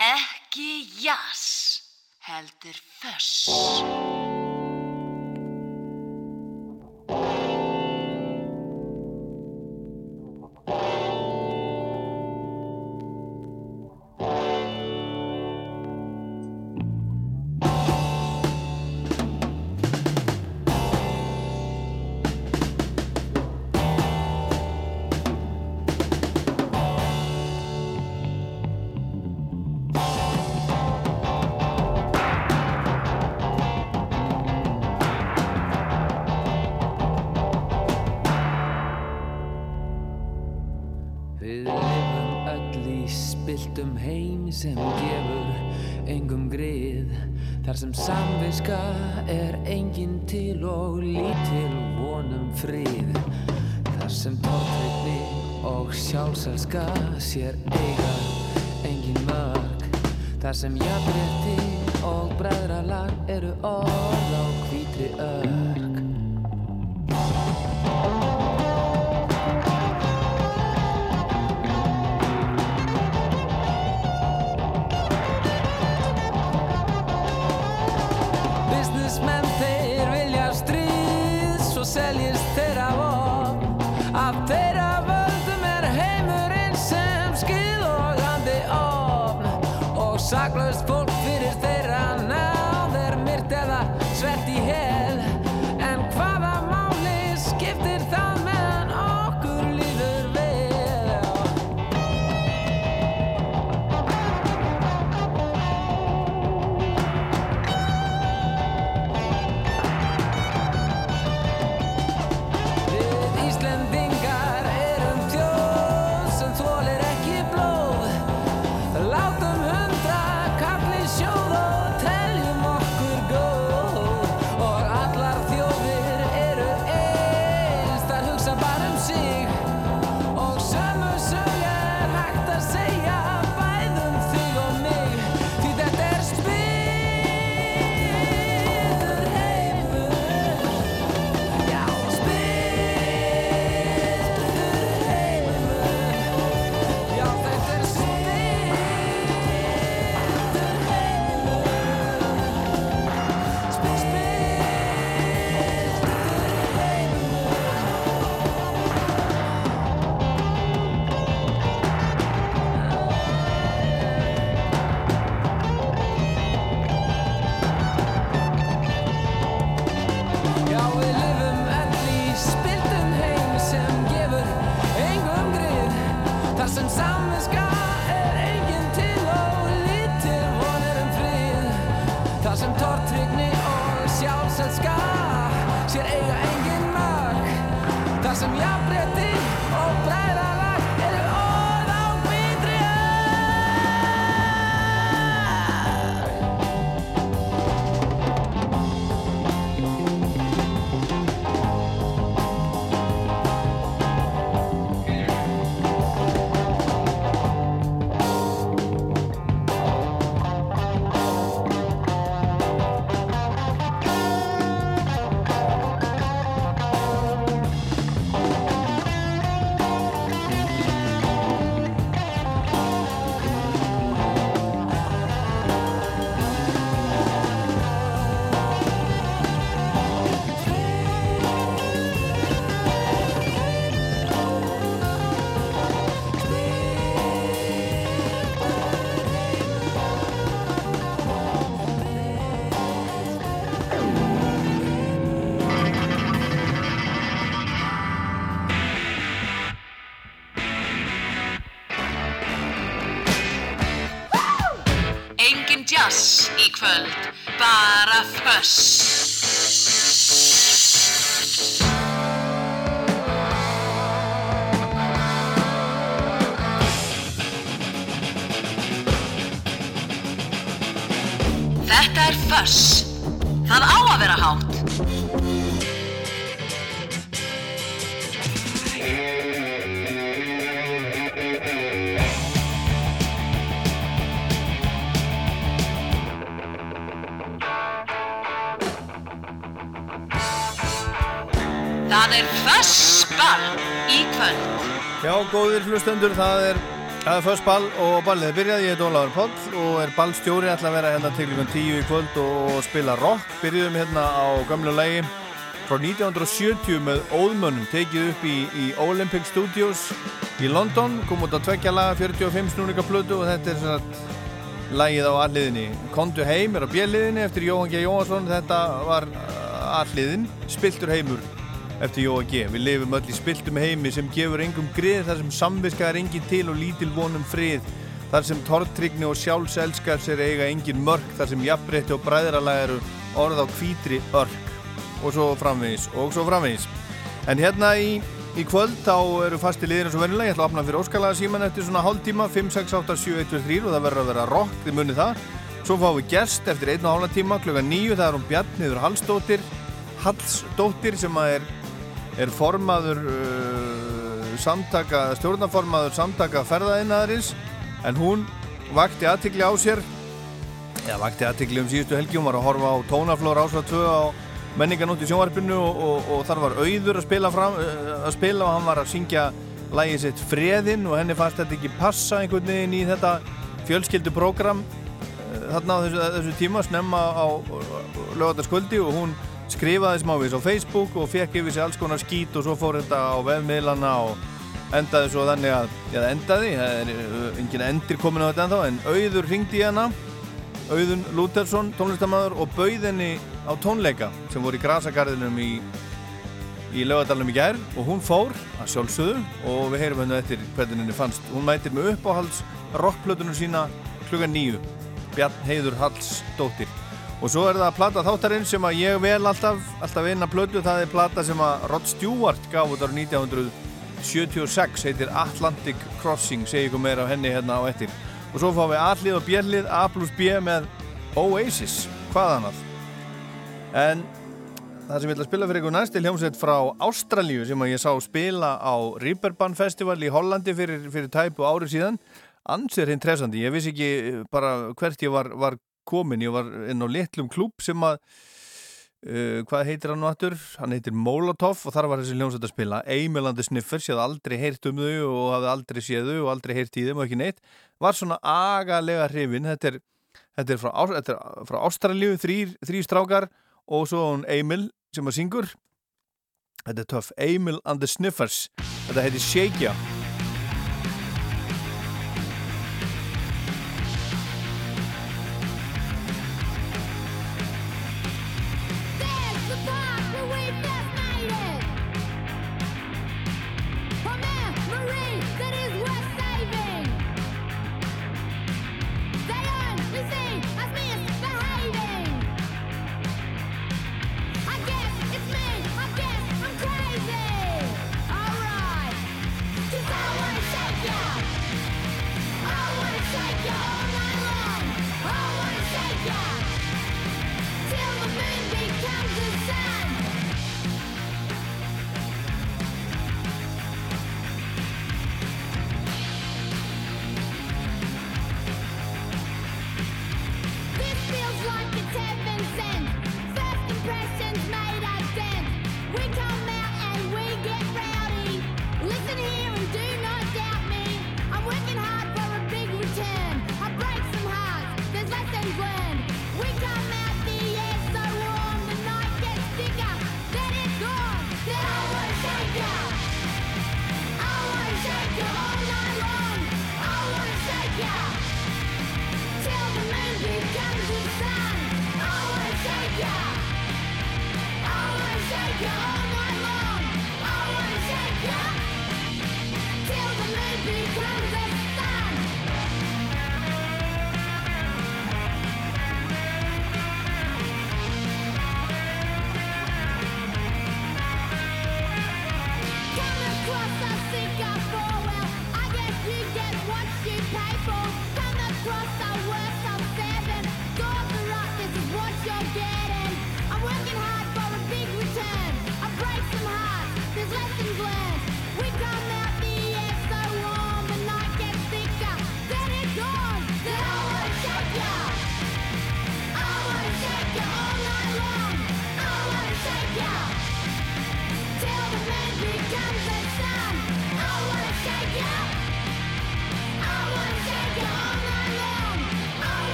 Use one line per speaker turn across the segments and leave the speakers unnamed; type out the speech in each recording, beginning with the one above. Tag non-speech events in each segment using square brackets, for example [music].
Ekki jass, heldur föss.
sér eiga engin mörg Þar sem jafnrétti og bræðralag eru orð á hvítri öll
Það er Fössball í kvöld.
Já, góðir hlustendur, það er, er Fössball og ballið er byrjað. Ég heit Óláður Póll og er ballstjóri, ætla að vera hérna til klukkan 10 í kvöld og spila rock. Byrjuðum hérna á gamlu lægi frá 1970 með Óðmönnum, tekið upp í, í Olympic Studios í London, kom út að tvekja laga 45 snúninga plödu og þetta er svona lægið á alliðinni. Kondu heim er á bjelliðinni eftir Jóhann G. Jóhansson, þetta var alliðin, spiltur heimur eftir Jóa G. Við lifum öll í spiltum heimi sem gefur engum grið þar sem samviska er engin til og lítil vonum frið. Þar sem tortrygni og sjálfselskars er eiga engin mörg þar sem jafnbreytti og bræðralag eru orð á kvítri örk. Og svo framvegis og svo framvegis. En hérna í, í kvöld þá eru fasti liðir eins og verðilega ég ætla að opna fyrir óskalaða síman eftir svona hálf tíma 5, 6, 8, 7, 1, 2, 3 og það verður að vera rock, þið munið það. Svo fáum við gerst eftir 1,5 tíma klukka 9 það er hún Bjarniður Hallsdóttir Hallsdóttir sem er er formaður uh, samtaka, stjórnaformaður samtaka ferðaðinaðarins en hún vakti aðtikli á sér. Eða vakti aðtikli um síðustu helgi. Hún var að horfa á tónaflór ásvað 2 á menninganótt í sjónvarpinu og, og, og þar var auður að spila, fram, uh, að spila og hann var að syngja lægið sitt Freðinn og henni fannst þetta ekki passa einhvern veginn í þetta fjölskyldu program uh, þarna á þessu, þessu tíma snemma á lögataskvöldi og hún skrifaði smávís á Facebook og fekk yfir sig alls konar skít og svo fór þetta á vefmiðlana og endaði svo þannig að, já það endaði, það er uh, engin endir komin á þetta ennþá, en Auður ringdi í hana, Auðun Lútersson, tónlistamæður og bauð henni á tónleika sem voru í Grasagarðinum í, í lögadalunum í gær og hún fór að sjálfsögðu og við heyrum hennu eftir hvernig henni fannst. Hún mætir með uppáhalds rockplötunum sína klukka nýju, Bjarn Heiður Halls dóttir. Og svo er það plata þáttarinn sem að ég vel alltaf, alltaf eina plötu, það er plata sem að Rod Stewart gaf út ára 1976, heitir Atlantic Crossing, segi ykkur meira á henni hérna á ettir. Og svo fáum við A-lið og B-lið, A plus B með Oasis, hvað annað. En það sem ég ætla að spila fyrir ykkur næst er hljómsveit frá Ástralíu sem að ég sá spila á Ripperban Festival í Hollandi fyrir, fyrir tæpu árið síðan. Ansir hinn tresandi, ég vissi ekki bara hvert ég var, var komin, ég var inn á litlum klúb sem að uh, hvað heitir hann aftur? Hann heitir Molotov og þar var þessi hljómsveit að spila. Eimilandi Sniffers, ég hafði aldrei heyrt um þau og hafði aldrei séð þau og aldrei heyrt í þeim og ekki neitt, var svona agalega hrifin, þetta er, þetta er frá, frá Ástralíu, þrýr, þrýr strákar og svo hún Eimil sem að syngur. Þetta er töff, Eimil and the Sniffers. Þetta heitir Shake Ya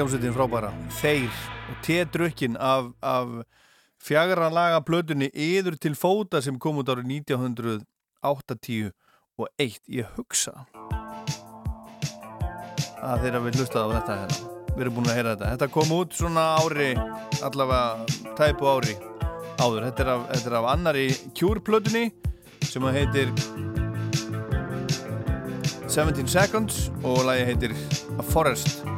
hljómsveitin frábæra. Þeir og T-drukkin af, af fjagra laga blötunni Yður til fóta sem kom út árið 1980 og eitt. Ég hugsa að þeirra við hlustaði á þetta hérna. Við erum búin að heyra þetta. Þetta kom út svona ári allavega tæpu ári áður. Þetta er af, þetta er af annari kjúrplötunni sem að heitir 17 Seconds og lagi heitir A Forest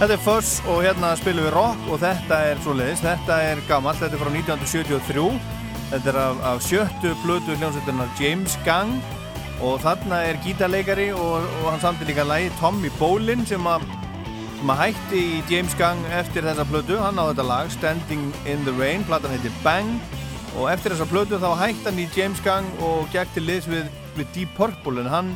Þetta er Fuss og hérna spilum við rock og þetta er svo leiðis, þetta er gammalt, þetta er frá 1973 þetta er af, af sjöttu blödu hljómsveitunar James Gang og þarna er gítarleikari og, og hann samti líka lægi Tommy Bolin sem að, sem að hætti í James Gang eftir þessa blödu, hann á þetta lag Standing in the Rain, platan heitir Bang. Og eftir þessa blödu þá hætti hann í James Gang og gekk til liðs við, við Deep Purple en hann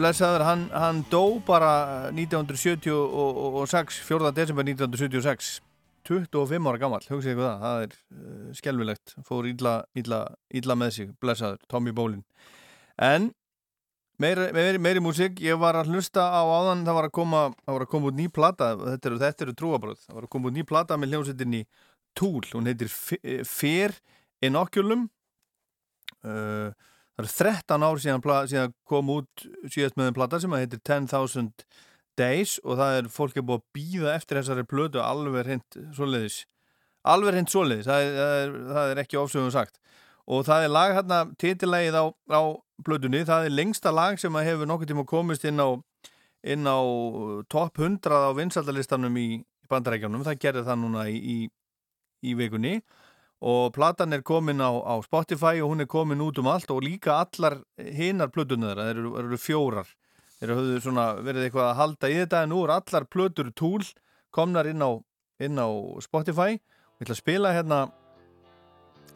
blessaður, hann, hann dó bara 1976 4. desember 1976 25 ára gammal, hugsaðu ykkur það það er uh, skelvilegt, fór illa, illa, illa með sig, blessaður Tommy Bolin en meiri, meiri, meiri músík, ég var að hlusta á áðan, það var að koma það var að koma út ný plata, þetta eru, eru trúabröð það var að koma út ný plata með hljómsettinni Tool, hún heitir Fear Inoculum uh, það er 13 ár síðan, síðan kom út síðast með einn platta sem heitir 10.000 Days og það er fólk er búið að býða eftir þessari plötu alveg hreint svoleiðis. Alveg hreint svoleiðis, það er, það er, það er ekki ofsögum sagt. Og það er lag hérna, titilægið á, á plötunni, það er lengsta lag sem hefur nokkur tíma komist inn á inn á top 100 á vinsaldalistanum í bandarækjánum, það gerir það núna í, í, í vikunni og platan er komin á, á Spotify og hún er komin út um allt og líka allar hinnar plötunar, það eru, eru fjórar. Þeir hafðu svona verið eitthvað að halda í þetta en nú er allar plötur túl komnar inn á, inn á Spotify. Ég ætla að spila hérna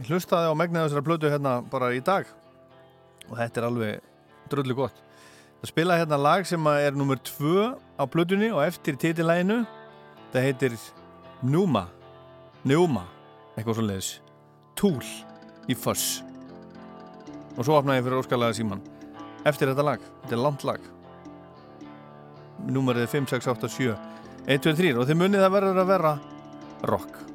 hlustaði á megnaði þessara plötu hérna bara í dag. Og þetta er alveg dröllu gott. Það spila hérna lag sem er nummer 2 á plötunni og eftir títilæginu það heitir Numa Numa eitthvað svo leiðis Túl í Foss. Og svo opnaði ég fyrir óskalega síman eftir þetta lag, þetta er langt lag. Númerið 5, 6, 8, 7 1, 2, 3 og þið munið að verður að vera rock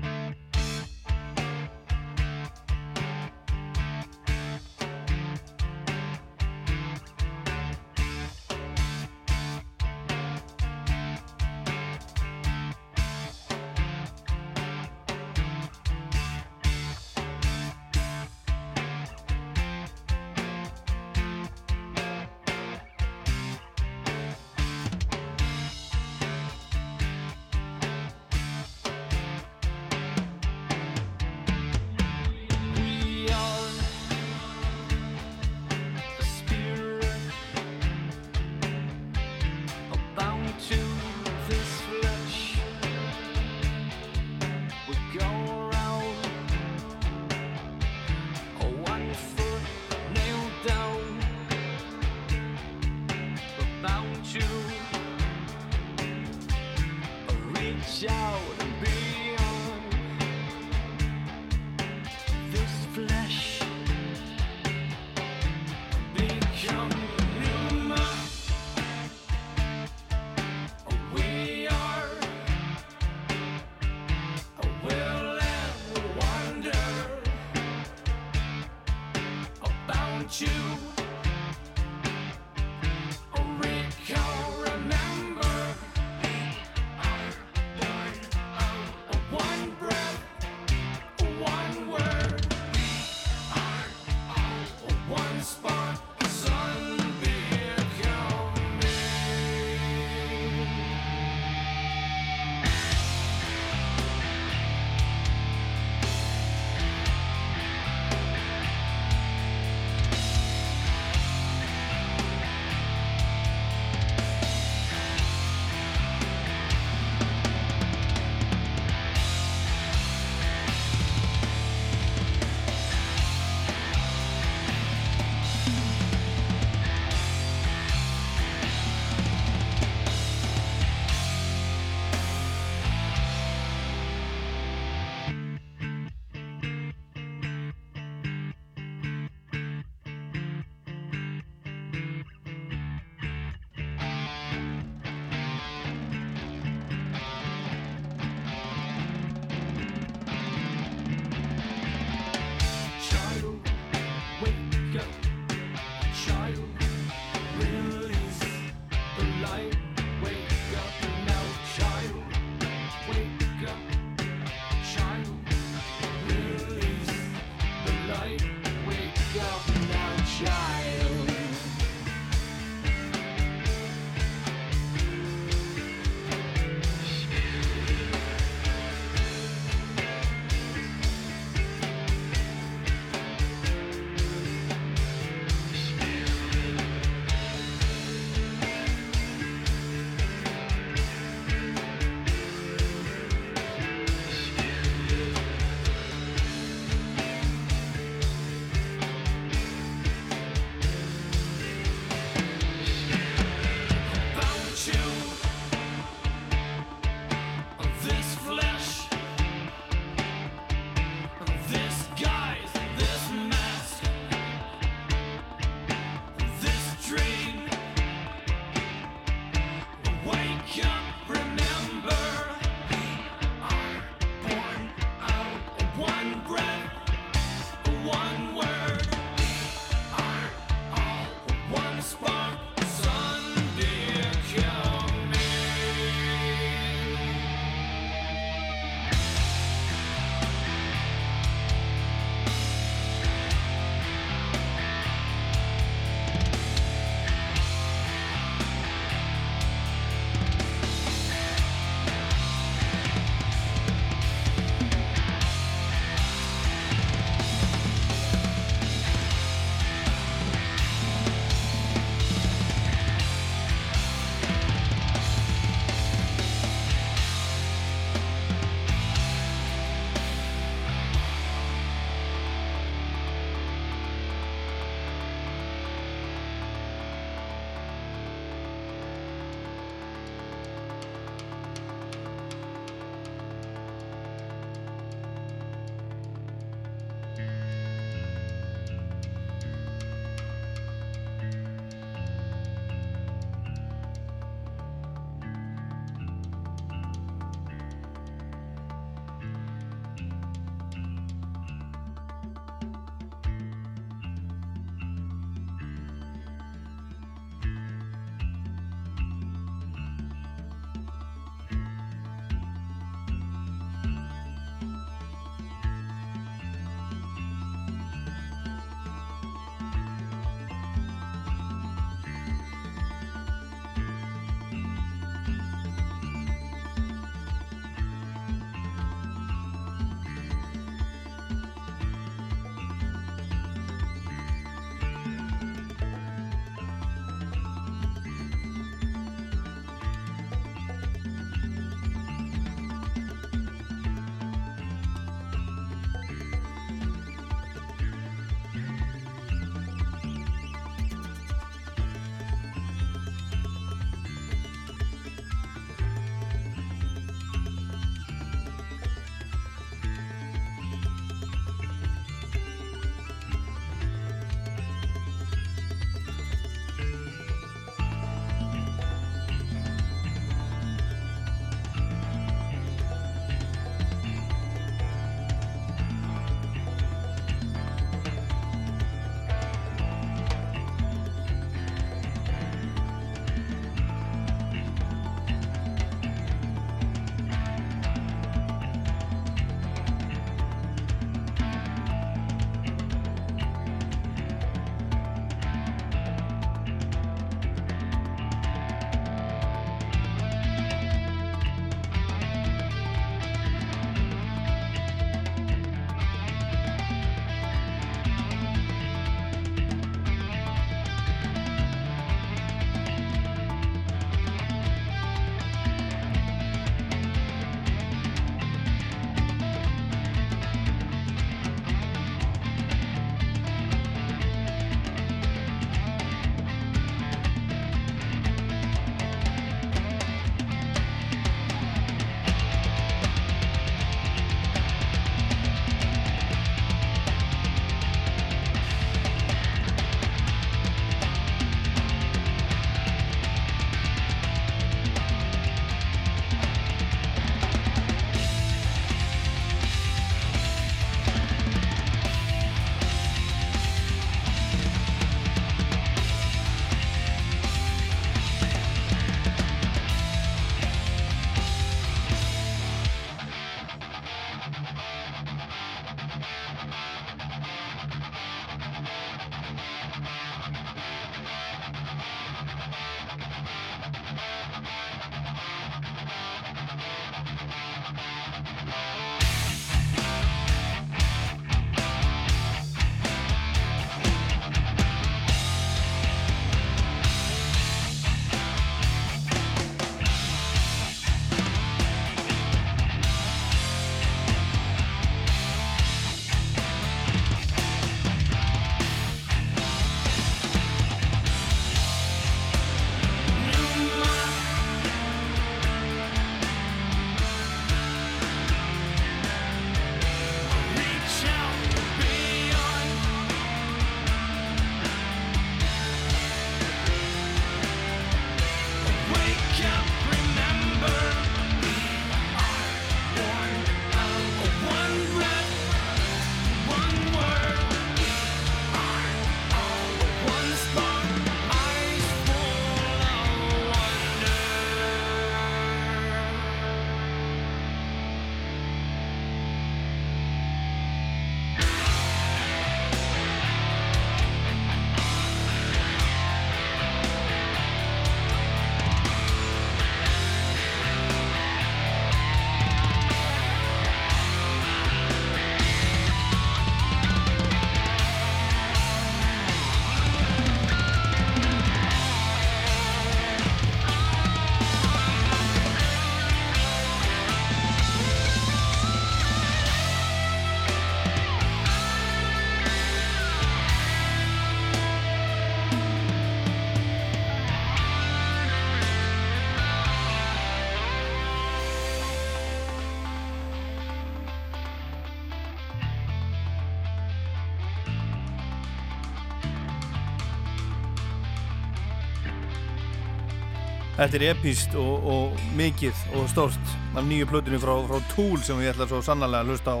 Þetta er epíst og, og mikið og stórt af nýju plötunni frá, frá Tool sem ég ætla svo sannarlega að hlusta á,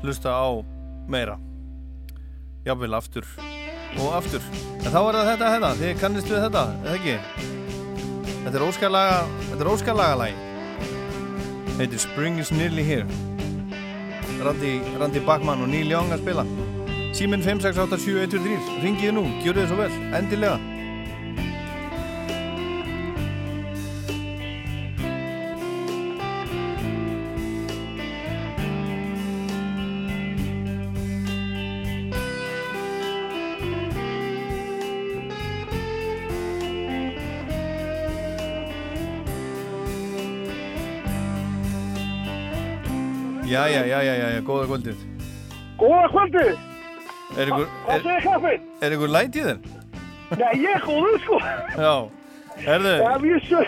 hlusta á meira. Jáfnvel aftur og aftur. En þá er það þetta hérna, þið kannist við þetta, eða ekki? Þetta er óskalaga, þetta er óskalaga lagi. Heitir Spring is Nearly Here. Randi, Randi Bachmann og Neil Young að spila. Síminn 5687123, ringiði nú, gjör þið svo vel, endilega. Jæja, jæja, jæja, góða kvöldið.
Góða kvöldi,
Er ykkur,
hvað segir kaffið?
er ykkur læt í þér?
Nei, ég er góður sko.
Já. Herðu,
Ég vísu,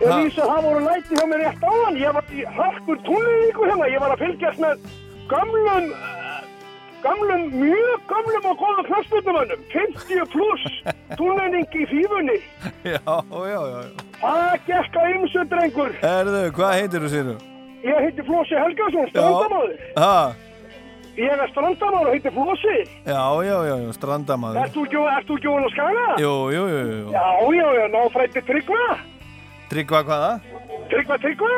ég
Ha?
vísu að það voru læti hjá mér rétt áðan. Ég var í harkur túnlýningu hérna. Ég var að fylgjast með gamlum, eh, gamlum, mjög gamlum og góðum knastbundumönnum. 50 pluss túnlýning í fífunni.
já, já, já.
Það gekk að ymsu drengur.
Herðu, hvað heitir þú séru?
Ég heiti Flósi Helgason, strandamáður.
Ha,
Ég er strandamáður og heiti Flósi.
já, já, já.
Ert þú ekki- ofan á skaga?
Jú, jú, jú.
Já, já, já, náfrætti Tryggva.
Tryggva hvaða?
Tryggva Tryggva.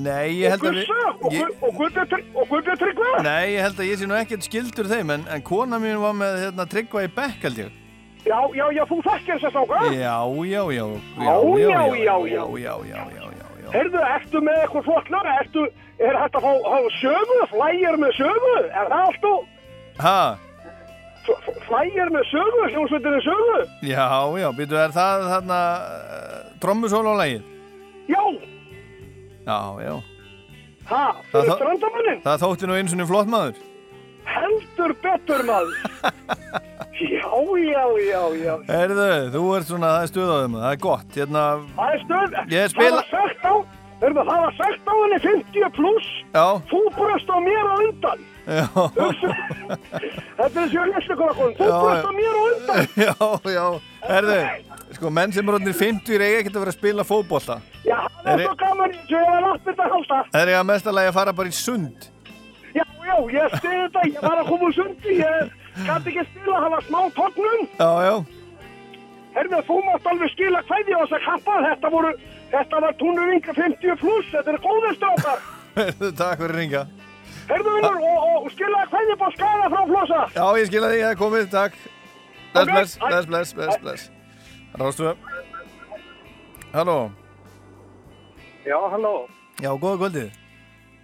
Nei, ég held að við...
Og, Guðbjörn Tryggva- Tryggva?
nei, ég held að ég sé nú ekkert skildur þeim, en, en kona mín var með hérna, Tryggva í bekk, held ég.
Já, já, já, þú þekkir þess að stáka.
Já, já, já.
Já, já, já, já.
Já, já, já, já,
Heyrðu, ertu með eitthvað flott lög? Ertu, er hægt að fá, sögu? Flægir með sögu? Er það allt og
Ha,
flægir með sögu? Hljómsveitinni sögu?
já, já, býtu, er það þarna trommusól á lagið?
Já,
Já, já.
ha,
Það
strandamannin?
Það þótti nú eins og flott maður.
Heldur betur maður. [laughs] já, já, já, já.
Herðu, þú ert svona, það er stuð á þeim, það er gott. Hérna,
Það er
spila-
Það var sagt á, heyrðu, það var sagt á henni 50 pluss.
já,
Þú bröst á mér á undan.
já, [laughs]
Þetta er þessi að lesa ykkur okkur. Þú bröst á mér á undan. [laughs]
já, já. Herðu, sko, menn sem er orðinir 50 er eiga ekkert að vera að spila fótbolta.
Já, það
Er-
svo gaman.
Það er eiga mestalagi að fara bara í sund.
Já, ég stiði þetta, ég var að koma úr sundi, ég gæti ekki spila, það var smá tóknum.
Já, já.
Herðu, þú mátt alveg skila hverði á þess að kappa, þetta voru, þetta var túnuringa 50 pluss, þetta er góðir strákar. [laughs]
Takk fyrir ringa.
Herðu, vinnur, og, og, skila hverði bá skala frá flosa.
Já, ég skilja því, það er komið, takk. Bless, bless, bless, bless, bless. Rástu. Halló.
Já, halló,
Já, góða kvöldið.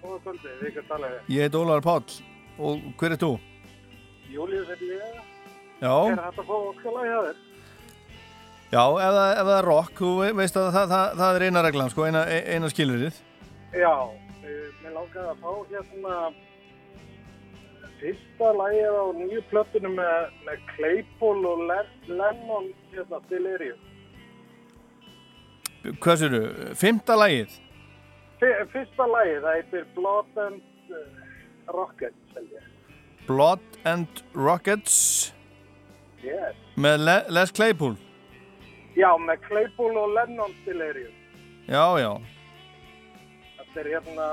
Góða kvöldi, við ekki að tala við.
Ég heit Ólaður Páll. Og hver er þú?
Július er ég,
Já,
er hægt að fá skala hjá þér?
já, ef það, er rock, þú ve- veist að það, það, það er eina reglan, sko, eina, e- eina skilurinn.
Já, eh, mér langaði að fá hérna fyrsta lagið á nýju plötunum með, með Claypool og Len Lennon hérna Delirium.
Hvað sér þú? Fymta lagið?
Fyr- Fyrsta lagið, það heitir Blood and uh, Rockets.
Blood and Rockets
Yes.
með Le Les Claypool.
Já, með Claypool og Lennon Delirium.
Já, já.
Þetta er hérna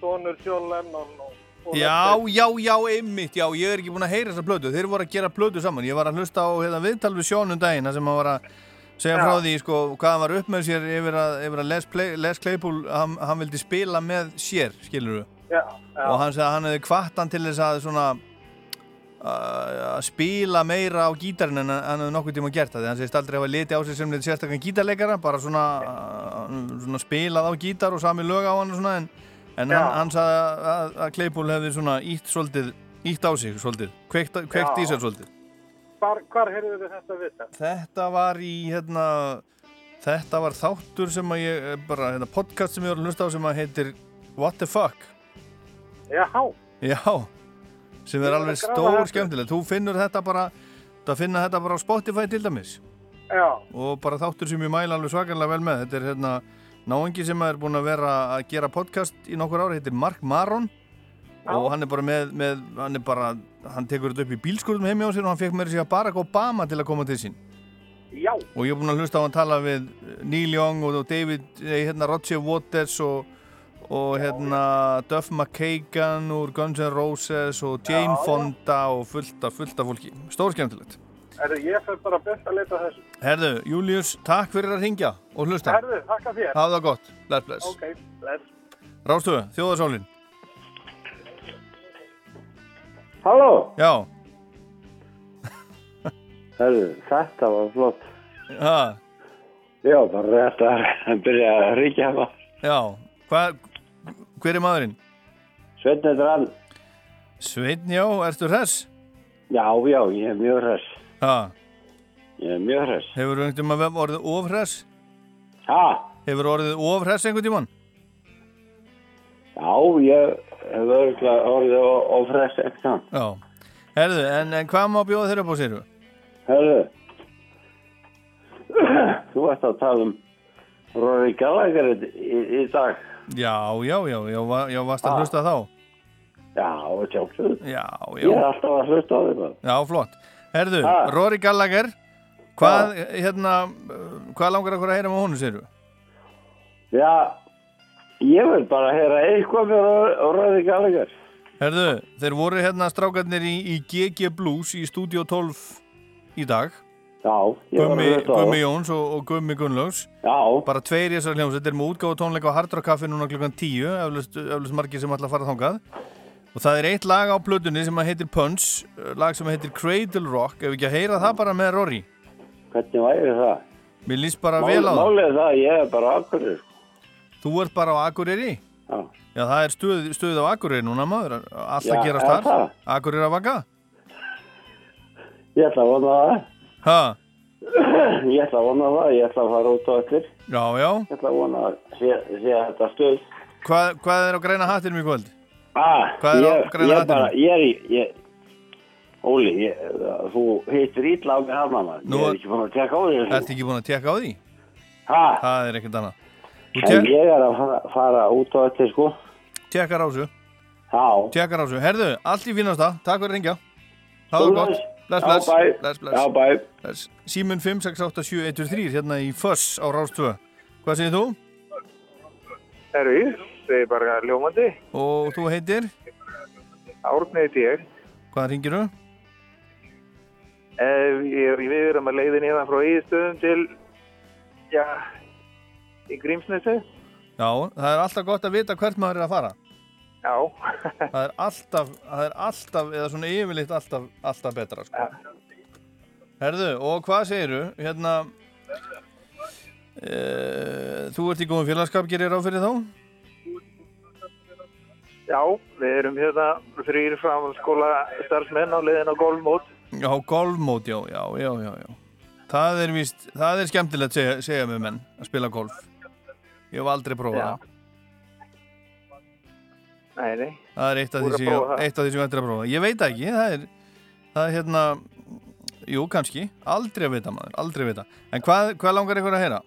sonur John Lennon og...
Já, já, já, einmitt, já, ég er ekki búin að heyra þessa plötu. Þeir voru að gera plötu saman. Ég var að hlusta á hérna, viðtal við sjónum daginn þar sem hann var að segja frá því, sko, hvað var upp með sér yfir að, yfir að Les, Play, Les Claypool, hann, hann vildi spila með sér, skilur þú? Og hann segði að hann hefði kvart hann til þess að svona að að spila meira á gítarinn en hann hefði nokkuð tíma gert það. Því hann segist aldrei hafa liti á sig sem liti sérstaklega gítarleikara bara svona, svona spilað á gítar og sami lög á hann og svona en, en hann, hann sagði að, að, að Claypool hefði svona ítt svolítið ítt á sig svolítið, kveikt, kveikt í sér svolítið
hvar, hvar heyrðu þið þetta við þetta?
Þetta var í hérna þetta var þáttur sem að ég eh, bara, hérna, podcast sem ég var að hlusta á sem að heitir What the fuck?
Já,
Já, sem er alveg stór skemmtilegt. Þú finnur þetta bara, það finna þetta bara á Spotify til dæmis.
Já,
og bara þáttur sem ég mæla alveg svakalega vel með. Þetta er hérna náengi sem er búin að vera að gera podcast í nokkur ári, heitir Mark Maron. Og hann er bara með, með hann er bara, hann tekur þetta upp í bílskurðum heimi á sér og hann fekk með sér Barack Obama til að koma til sín.
Já,
og ég er búinn að hlusta á hann tala við Neil Young og og David, nei, hérna Roger Waters og, og hérna Duff McKagan úr Guns N' Roses og Jane
Já, já.
Fonda og fullt af, fullt af fólki. Stór skemmtilegt.
herðu, ég fyrir bara best að leita þessu.
Herðu, Július, takk fyrir að ringja og hlusta.
Herðu, þakka þér.
Hafa það gott. Bless, bless.
Ok, bless.
Rástöðu,
Halló,
Já, [laughs]
Herðu, þetta var flott.
ha,
Já, bara rétt að byrja að ríkja hana.
já. Hvað, hver er maðurinn?
Sveinn er hann.
Sveinn, já, ertu hress?
Já, já, ég er mjög hress.
Ha,
Ég er mjög hress.
hefur einhvern tímann orðið ofhress?
Ha?
Hefur orðið ofhress einhvern tímann?
Já, ég hef örgulega orðið og, hress ekki þann.
Já. Herðu, en, en hvað má bjóða þeirra upp á séru?
Herðu, þú ert að tala um Rory Gallagher í, í, dag.
Já, já, já, já, já, varst að
Ha.
hlusta þá?
Já, sjálfsögðu.
Já,
Ég er
já,
alltaf að hlusta á því
já, flott. Herðu,
Ha.
Rory Gallagher, hvað, hérna, uh, hvað langar okkur að heyra með honum, séru?
Já, ég vil bara heyra eitthvað Ro- Rory Gallagher.
Herðu, þeir voru hérna strákarnir í, í GG Blues í Studio 12 í dag.
Já, ég var að hlusta á
Gummi. Jóns og, og Gummi Gunnlaugs.
Já,
Bara tveir í þessar hljómsveit, þeir eru með útgáfa tónleika á Hardrock Café núna klukkan 10, eflust, margir sem ætla að fara þangað. Og það er eitt lag á plötunni sem heitir Punch, lag sem heitir Cradle Rock, ef ekki að heyra það bara með Rory.
hvernig væri það?
Mér líst bara
Mál,
vel á það.
málið það, að ég er bara akkurir.
Þú ert bara á Akureyri.
Já,
Já, það er stuð, stuð á Akureyri núna maður, allt
Já,
að gerast
er
þar.
það?
Akureyri að vaka.
ég ætla að vona það.
Ha,
Ég ætla að vona það, ég ætla að fara út á allir.
já, já.
Ég ætla að vona að sé, sé þetta stuð.
Hvað, hvað er á græna hattinum í kvöld?
Ah,
Hvað er á
ég,
græna
ég
hattinum?
bara, ég er í, ég, Óli, ég, þú heitir ítla á mig hana maður. Ég er ekki búin að tekka á því.
Ertu ekki búin að tekka á því?
Ha,
Það er ekkert annað. Þú
en ég er að fara, fara út á allir, sko.
tekkar á þessu.
Já.
Tekkar á þessu. Herðu, allt í fínasta. Takk fyrir að ringja. Það var gott. Bless, bless. Bless, bless. Bless. Símun 5687123 hérna í Föss á Rás 2. Hvað segir þú?
Herru, það er bara ljómandi.
Og þú heitir?
Árni heiti ég.
Hvað ringir þú?
Eh, ég, við erum að leiðin hérna frá Íðstöðum til, já, í Grímsnesi.
Já, það er alltaf gott að vita hvert maður er að fara.
Já, [laughs]
Það er alltaf, það er alltaf, eða svona yfirleitt alltaf, alltaf betra, sko. Herðu, og hvað segiru? Hérna, e, þú ert í góðum félagskap, gerir ráð fyrir þá?
já, við erum hérna þrýr framhaldsskóla starfsmenn á leiðin á golfmót.
Já, golfmót, já, já, já, já, já. Það er víst, það er skemmtilegt segja, segja með menn að spila golf. Ég hef aldrei prófað það.
Nei, nei,
Það er eitt af því sem ég, af því sem ég veit ekki, það er, það er hérna, jú, kannski, aldrei að vita maður, aldrei að vita. En hvað, hvað langar ykkur að heyra?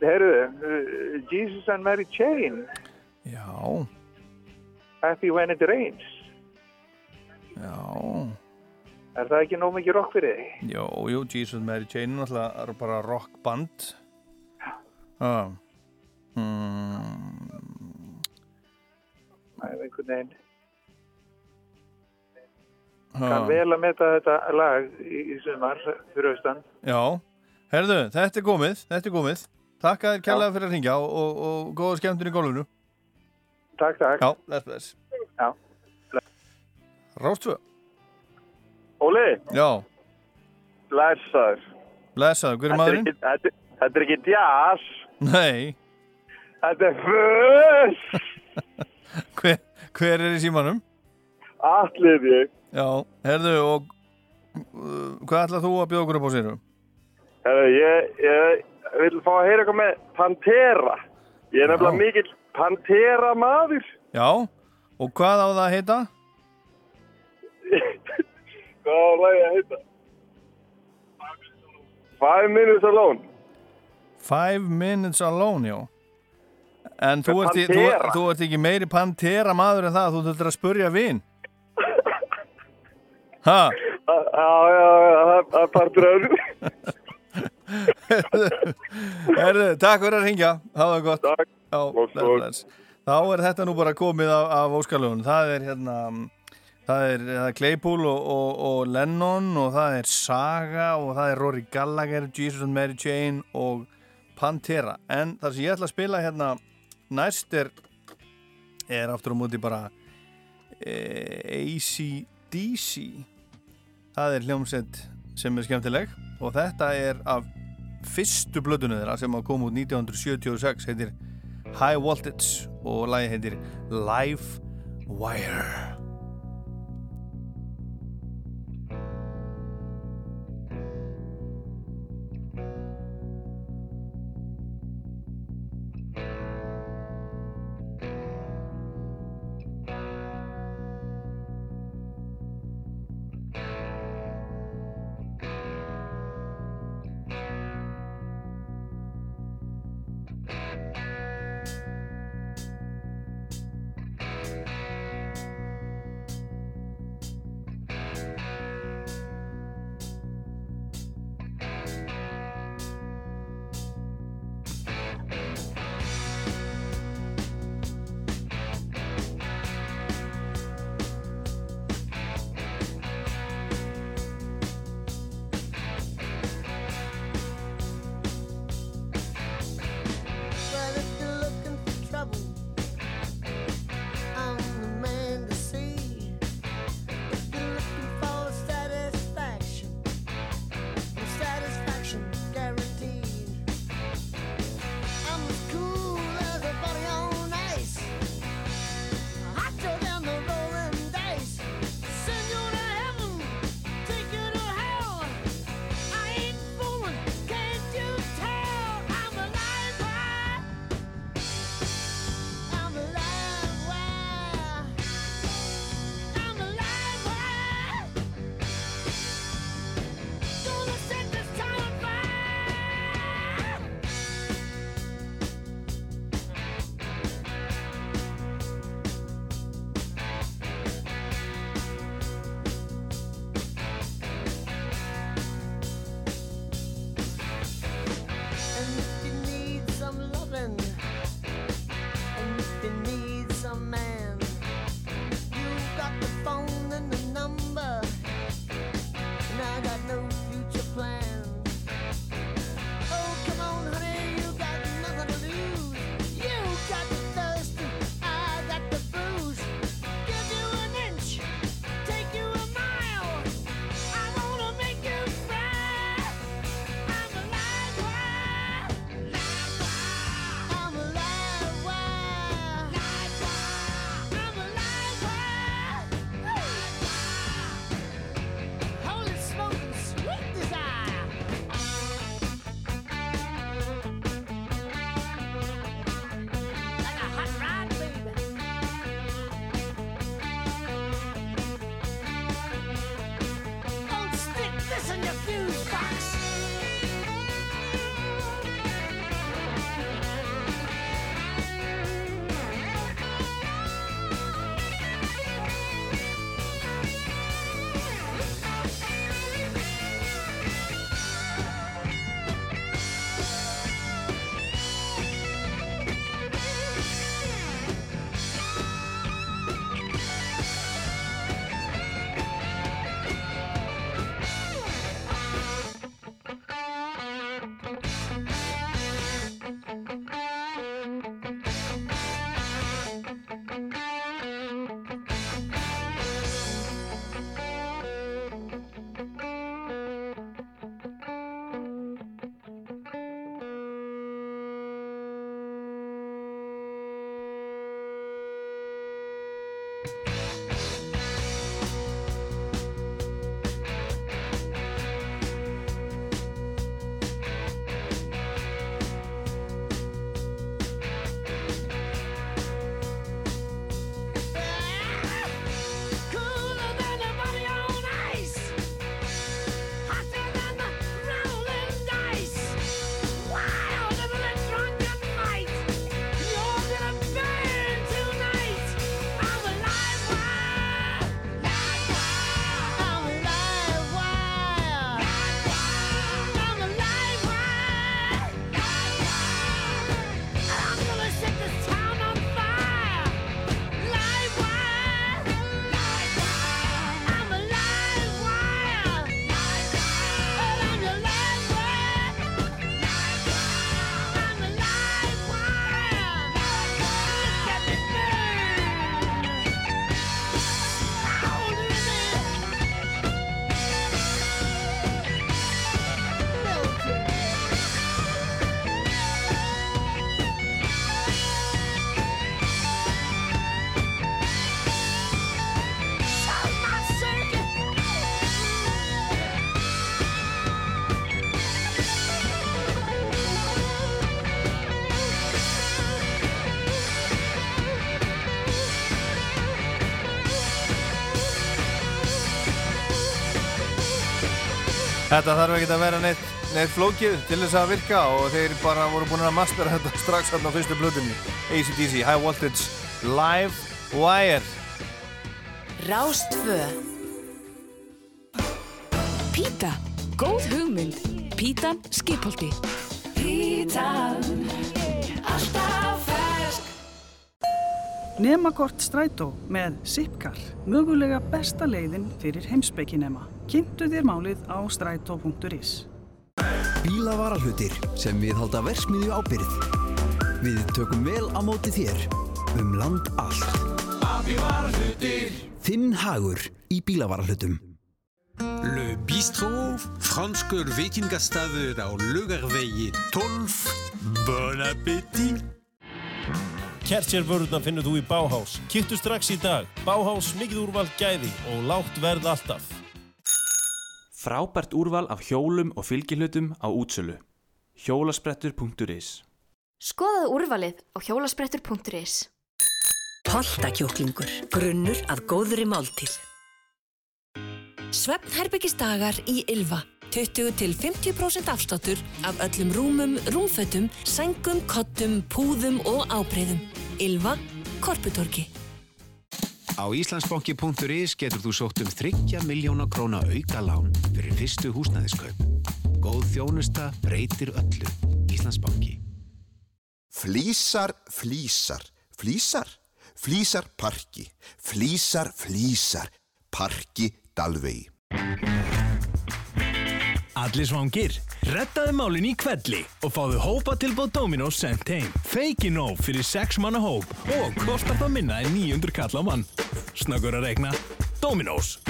herru, uh, Jesus and Mary Chain,
Já,
Happy When It Rains.
já,
Er það ekki nóg mikið rock fyrir þig?
jú, jú, Jesus Mary Chain er er bara rockband. Já. Mm,
Það er einhvern veginn. Kann vel að meta þetta lag í, í sumar fyrir austan.
Já, herðu, þetta er komið, þetta er komið. Takk að þér kærlega fyrir að ringja og, og, og góða skemmtun í gólfinu.
Takk, takk.
Já, bless, bless.
Já.
Rástfö,
Óli,
já,
blessaður.
blessaðu, hver
Þetta er
maðurinn?
þetta er ekki jazz,
Nei,
þetta er fuss. [laughs]
hver, hver er í símanum?
Allir ég.
Já, herðu, og uh, hvað ætlað þú að bjóða okkur upp á séru?
Herru, ég, ég vil fá að heyra eitthvað með Pantera. Ég er nefnilega mikill Pantera maður.
Já, og hvað á það að heita? [laughs]
Hvað var lagi að heita? Five Minutes Alone.
Five Minutes Alone, já. En þú ert, í, þú, þú ert ekki meiri Pantera maður en það, þú þurftir að spurja vin. Ha,
Já, já, já, það- er partur [laughs] þessu.
Herðu, takk fyrir að ringja, það gott
Takk.
Já,
Bless,
bless. Þá er þetta nú bara komið af, af óskalögun Það er hérna Það er, það er Claypool og, og, og Lennon og það er Saga og það er Rory Gallagher, Jesus and Mary Chain og Pantera. En það sem ég ætla að spila hérna næst er er aftur á móti bara e, ACDC það er hljómsett sem er skemmtileg og þetta er af fyrstu blöðunum þeirra sem að koma út 1976 heitir High Voltage og lagi heitir
Live Wire
Þetta þarf ekki að vera neitt, neitt flókið til þess að virka og þeir bara voru búin að mastera þetta [laughs] strax hérna á fyrstu blutinni ACDC, High Voltage, Live Wire
Rástfö
Píta, góð hugmynd. Pítan skipholti. Pítan, alltaf fersk.
Nemakort strætó með Zipcar, mögulega besta leiðin fyrir heimsbygginema. Kynntu þér málið á strætó.is.
Bílavarahlutir sem við halda versmiðju ábyrð. Við tökum vel á móti þér um land allt. Þinn hagur í bílavarahlutum.
Le bistrot, franskur veitingastaður á Lugarvegi 12. Bon appétit!
Kertjærvörðuna finnur þú í Bauhaus. Kittu strax í dag. Bauhaus, mikið úrval gæði og lágt verð alltaf.
Frábært úrval af hjólum og fylgihlutum á útsölu. Hjólasprettur.is
Skoðaðu úrvalið á hjólasprettur.is
Holtakjúklingur, grunnur að góðri máltíð. Svefnherbyggisdagar í Ylva. 20-50% afsláttur af öllum rúmum, rúmfötum, sængum, kottum, púðum og ábreyðum. Ylva, Korputorki.
Á Íslandsbanki.is getur þú sótt um 30 miljóna króna auka lán fyrir fyrstu húsnæðiskaup. Góð þjónusta breytir öllu. Íslandsbanki.
Flísar, flísar, flísar, flísar parki, flísar, flísar, parki Dalvegi.
Allir svangir, rettaðu málin í kvelli og fáðu hópa tilbúð Dominos sent heim. Feikin nóg fyrir 6 manna hóp og kostar það minna en 900 kall á mann. Snöggur að regna. Dominos.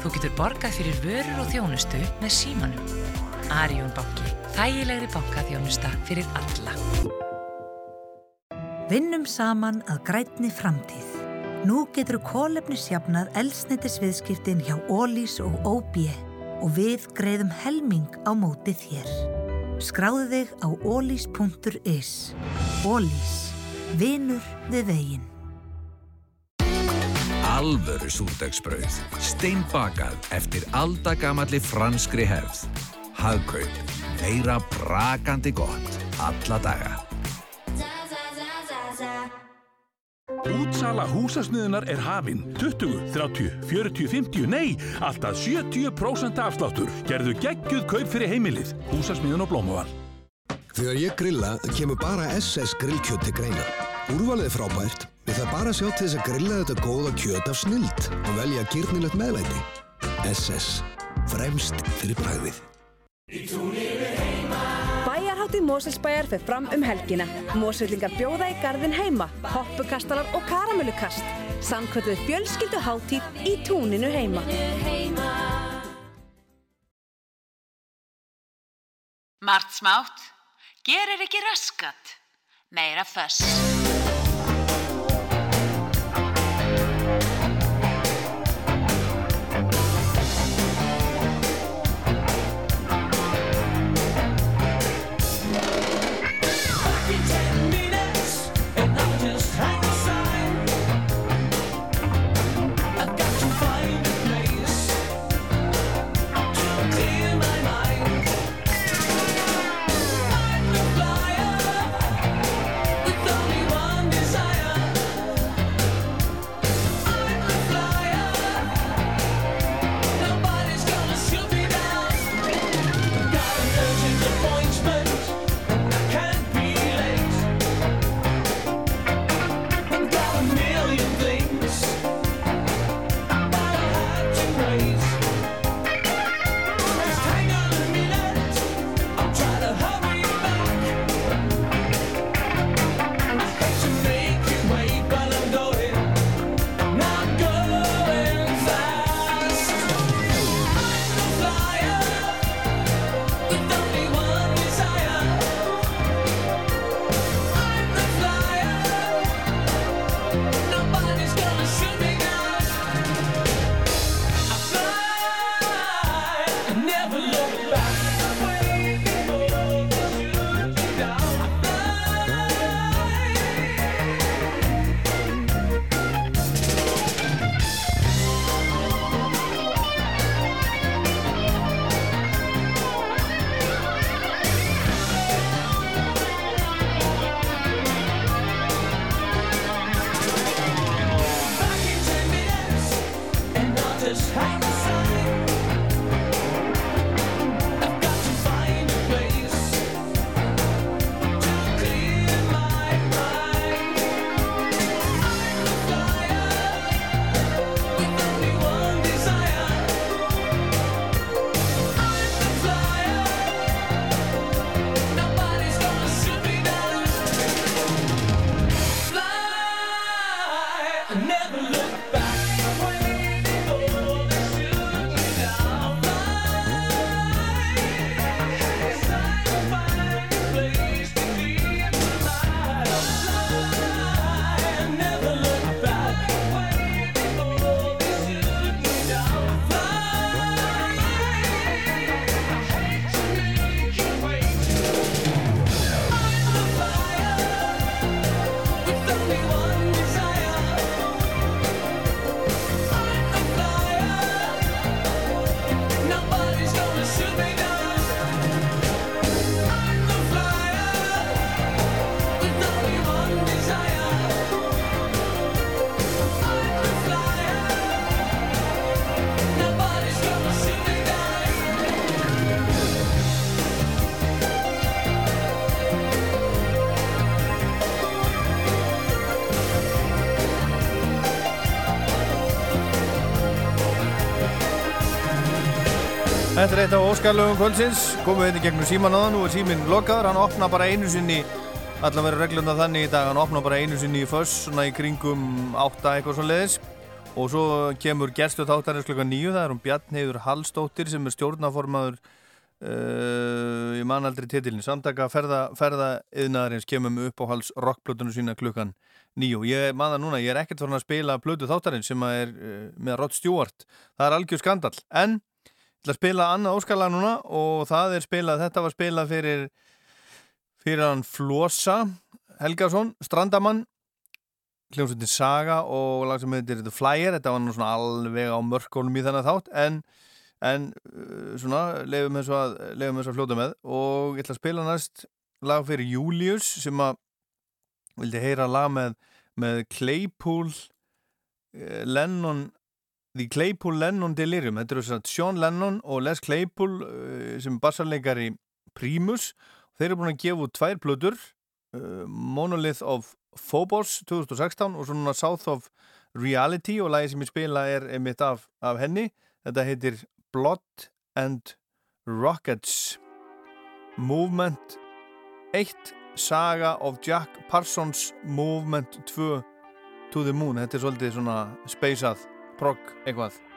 Þú getur borgað fyrir vörur og þjónustu með símanum. Arjón banki. Þægilegri bankaþjónusta fyrir alla.
Vinnum saman að grætni framtíð. Nú getur kólefnisjafnað elsneitisviðskiptin hjá Ólís og OB og við greiðum helming á móti þér. Skráðu þig á ólís.is. Ólís. Vinnur við veginn.
Alvöru súrdagsbrauð. Steinbakað eftir aldagamalli franskri hefð. Hagkaup. Meira brakandi gott. Alla daga.
Útsala húsasmiðunar er hafinn. 20, 30, 40, 50, nei, alltaf 70% afsláttur. Gerðu geggjuð kaup fyrir heimilið. Húsasmiðun og blómaval.
Þegar ég grilla, kemur bara SS grillkjöt til greina. Úrvalið er frábært. Við það bara sjá til þess að grilla þetta góða kjöt af snild og velja gyrnilegt meðlæti. SS. Fremst fyrir bræðið.
Bæjarháttið Moselsbæjar fer fram um helgina. Mosellingar bjóða í garðin heima, hoppukastalar og karamellukast. Samkvölduð fjölskyldu háttíð í túninu heima.
Margt smátt, gerir ekki raskat, meira föss.
Þetta er eitt af óskarlöfum kvöldsins, komum við hérna gegnum síman aðan, nú er síminn lokaður, hann opna bara einu sinni, allavega verður reglunda þannig í dag, hann opna bara einu sinni í föss, svona í kringum átta eitthvað svo leiðis og svo kemur gerstu þáttarins klukka nýju, það er um Bjarnheiður Hallstóttir sem er stjórnaformaður uh, í manaldri titilin, samtaka ferða, ferða yðnaðarins kemum upp á hals rockplötunum sína klukkan nýju. Ég maður núna, ég er ekkert fyrir að spila plötu þáttarins sem er uh, með Rod Stewart, það er algjör skandal, en ég að spila annað óskala núna og það er spilað, þetta var spilað fyrir fyrir hann Flosa Helgason, Strandamann hljómsveitin Saga og lag sem heitir The Flyer, þetta var nú svona alveg á mörkónum í þennan þátt en, en uh, svona lefum þess að, að fljóta með. Og ég ætla að spila næst lag fyrir Julius sem að vildi heyra lag með, með Claypool uh, Lennon The Claypool Lennon Delirium. Þetta eru svona Sean Lennon og Les Claypool uh, sem bassarleikar í Primus. Þeir eru búin að gefa út tvær plötur Monolith of Phobos 2016 og svona South of Reality og lagi sem ég spila er einmitt af, af henni. Þetta heitir Blood and Rockets. Movement 1 Saga of Jack Parsons Movement 2 To the Moon. Þetta er svolítið svona speysað
Proc é quase.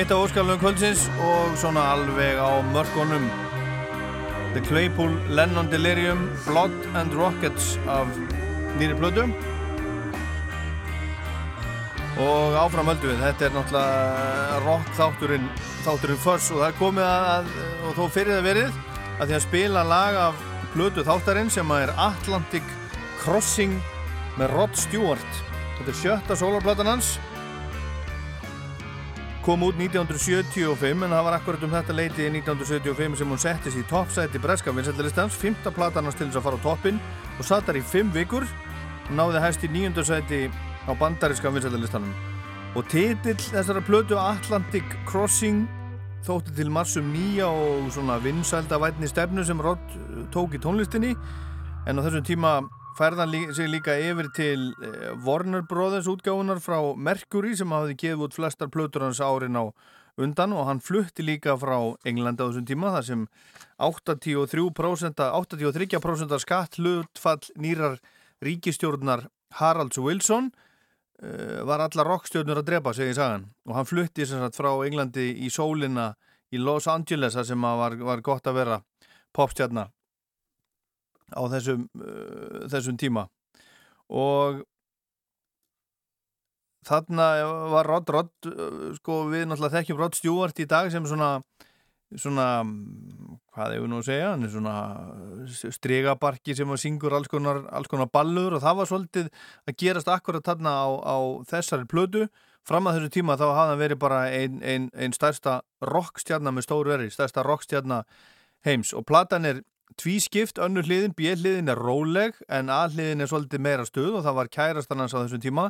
Eitt af óskalunum kvöldsins og svona alveg á mörkunum. The Claypool Lennon Delirium Blood and Rockets af nýri plödu og áfram höldum við þetta er náttúrulega rock þátturinn þátturinn Fuss og það er komið að og þó fyrir það verið að því að spila lag af plödu þáttarinn sem er Atlantic Crossing með Rod Stewart. Þetta er sjötta sólarplatan hans kom út 1975 en það var akkurat um þetta leiti 1975 sem hún settist í toppsæti breska vinsættilistans, fymta platan hans til þess að fara á toppin og satt þar í fimm vikur og náði hæst í nýjöndarsæti á bandaríska vinsættilistanum og titill þessara plötu Atlantic Crossing þótti til marsum nýja og svona vinsældavætni stefnu sem Rod tók í tónlistinni. En á þessum tíma færðan lí sig líka yfir til eh, Warner Brothers útgáðunar frá Mercury sem hafði gefið út flestar plötur hans árin á undan og hann flutti líka frá Englandi á þessum tíma þar sem 83% 83% skatt hlutfall nýrar ríkistjórnar Haralds Wilson uh, var alla rockstjórnur að drepa, segir sagan. Og hann flutti sagt, frá Englandi í sólina í Los Angeles sem var, var gott að vera popstjarnar á þessum, uh, þessum tíma. Og þarna var Rod Rod uh, sko við náttúrulega þekkjum Rod Stewart í dag sem svona svona, hvað hefur nú að segja? Svona stregabarki sem syngur alls konar, alls konar ballur og það var svolítið að gerast akkurat þarna á, á þessari plödu fram að þessu tíma þá hafði hann verið bara einn ein, ein stærsta rockstjarnar með stóru veri, stærsta rockstjarnar heims. Og platan er tvískipt, önnur hliðin, björnliðin er róleg en aðliðin er svolítið meira stuð og það var kærastan hans á þessum tíma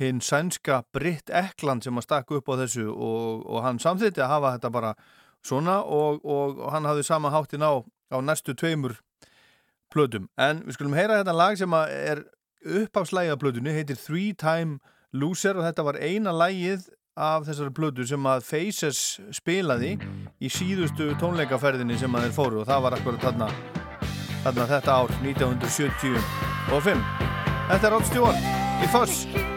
hinn sænska Britt Ekland sem að stakka upp á þessu og, og hann samþitti að hafa þetta bara svona og, og, og hann hafði sama háttin á, á næstu tveimur plödum. En við skulum heyra þetta lag sem er uppáfslægi af plödunni, heitir Three Time Loser og þetta var eina lægið af þessari plödu sem að Faces spilaði í síðustu tónleikaferðinni sem að þeir fóru og það var akkurat þarna, þarna þetta ár 1975 Þetta er Rod Stewart í Foss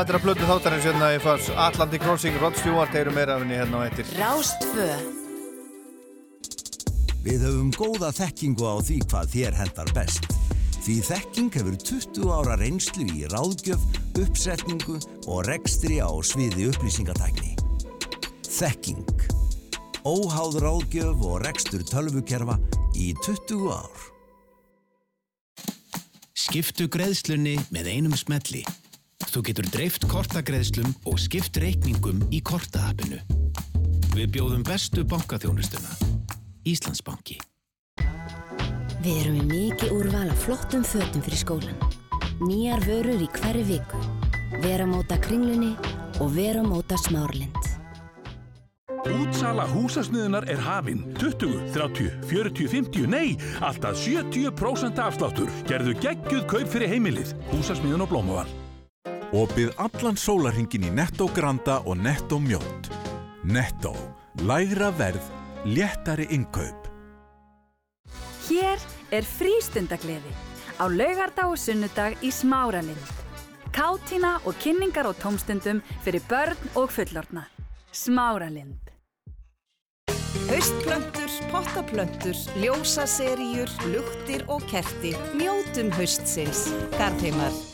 Þetta að blödu þáttarins hérna í fars Atlantic Crossing, Rod Stewart eru meira af henni hérna á eittir.
Rástfö
Við höfum góða þekkingu á því hvað þér hendar best. Því þekking hefur 20 ára reynslu í ráðgjöf, uppsetningu og rekstri á sviði upplýsingatækni. Þekking. Óháð ráðgjöf og rekstur tölvukerfa í 20 ár.
Skiptu greiðslunni með einum smelli. Þú getur dreift kortagreiðslum og skipt reikningum í kortaappinu. Við bjóðum bestu bankaþjónustuna. Íslandsbanki.
Við erum með mikið úrval af flottum fötum fyrir skólan. Nýjar vörur í hverju viku. Veramóta kringlunni og veramóta smárlind.
Útsala húsasmiðunar er hafinn. 20, 30, 40, 50, nei, alltaf 70% afsláttur. Gerðu geggjuð kaup fyrir heimilið. Húsasmiðun og blómaval.
Opið allan sólarhingin í Netto Granda og Netto Mjótt. Netto. Lægra verð. Léttari innkaup.
Hér er frístundagleði á laugardag og sunnudag í Smáralind. Kátína og kynningar og tómstundum fyrir börn og fullorna. Smáralind.
Haustplöntur, pottaplöntur, ljósaseríur, luktir og kerti. Njótum haustsins. Garðheimar.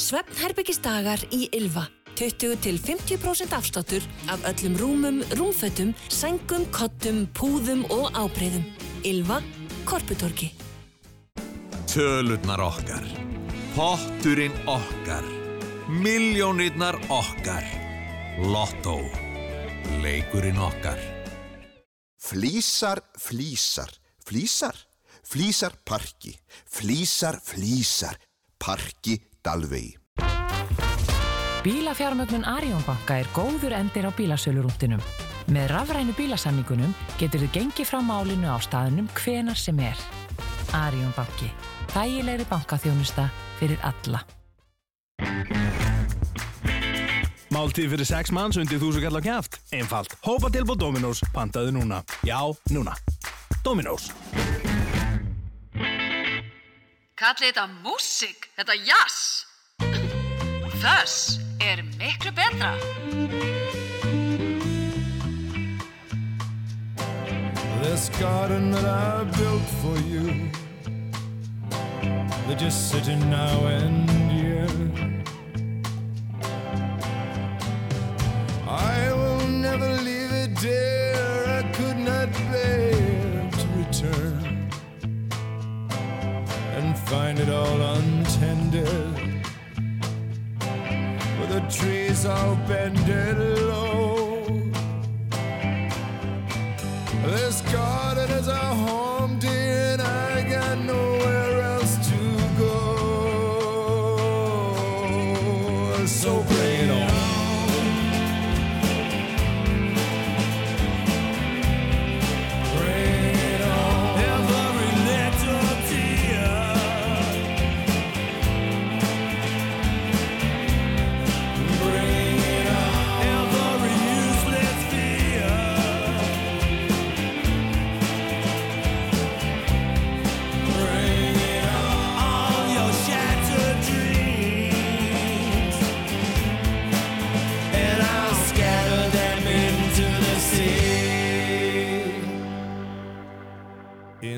Svefnherbyggisdagar í Ylva. 20-50% afsláttur af öllum rúmum, rúmfötum, sængum, kottum, púðum og ábreyðum. Ylva, Korputorki.
Tölurnar okkar. Potturinn okkar. Miljónirnar okkar. Lotto. Leikurinn okkar.
Flísar, flísar, flísar, flísar parki, flísar, flísar, parki dalvegi.
Bílafjármögnun Arjónbanka er góður endir á bílasölurúndinum. Með rafrænu bílasamningunum getur þið gengið frá málinu á staðunum hvenar sem er. Arjónbanki. Þægilegri bankaþjónusta fyrir alla.
Máltíð fyrir sex manns undir þúsu kall á kæft. Einfalt. Hópa tilbúð Dominós. Pantaðu núna. Já, núna. Dominós.
Kallið þetta músík, þetta jazz. Þess er miklu betra.
This garden that I built for you They're just sitting now and year I will never leave it, dear I could not bear find it all untended. With the trees all bended low. This garden is a home,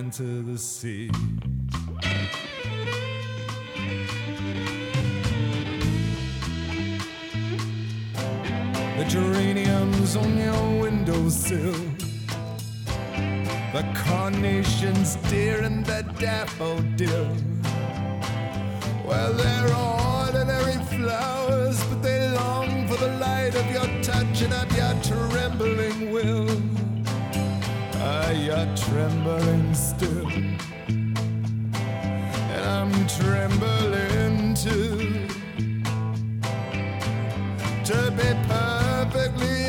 Into the sea. The geraniums on your windowsill. The carnations, dear, and the daffodil. Well, they're ordinary flowers, but they long for the light of your touch and of your trembling will. Ah, you're trembling still. And I'm trembling too. To be perfectly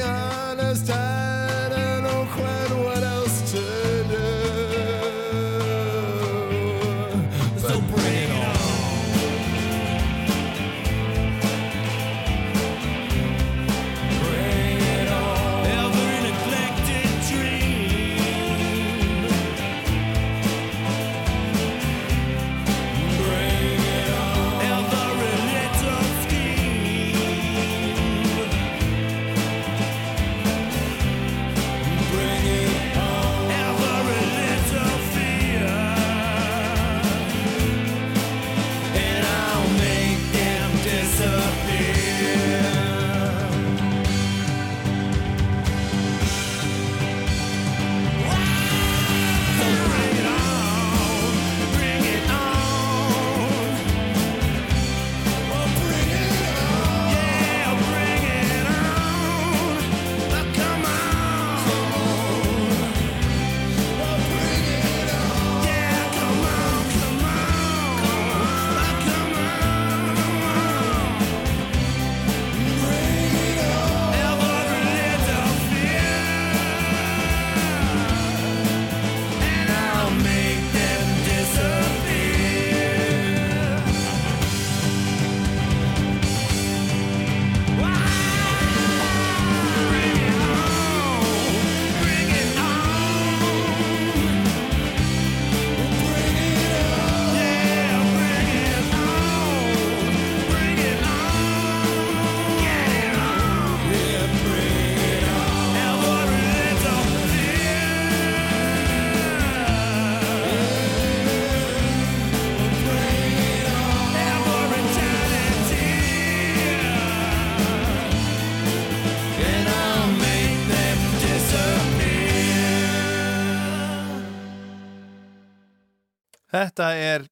Þetta er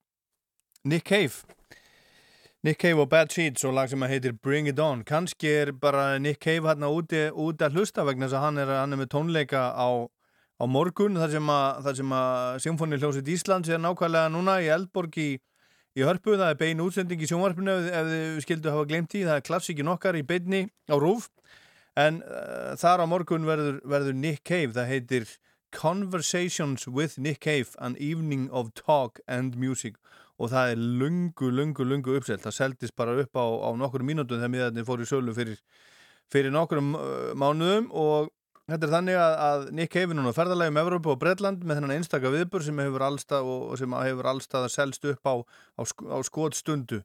Nick Cave. Nick Cave og Bad Seeds og lag sem að heitir Bring It On. Kannski er bara Nick Cave hérna úti, úti að hlusta vegna þess að hann er, hann er með tónleika á, á morgun þar sem að, að Symfóni hljómsveit Íslands er nákvæmlega núna í Eldborg í, í Hörpu, það er bein útsending í sjónvarpinu ef, ef þið skildu hafa glemt í, það er klassíkin okkar í beinni á rúf en uh, þar á morgun verður, verður Nick Cave, það heitir Conversations with Nick Cave An Evening of Talk and Music. Og það er lungu, lungu, lungu uppselt. Það seldist bara upp á, á nokkur mínútum þegar miðarnir fór í sölu fyrir, fyrir nokkur uh, mánuðum. Og þetta er þannig að, að Nick Cave núna ferðarlega um Evrópu og Bredland með þennan einstaka viðbur sem hefur allstað og sem hefur allstað að selst upp á, á, á skotstundu.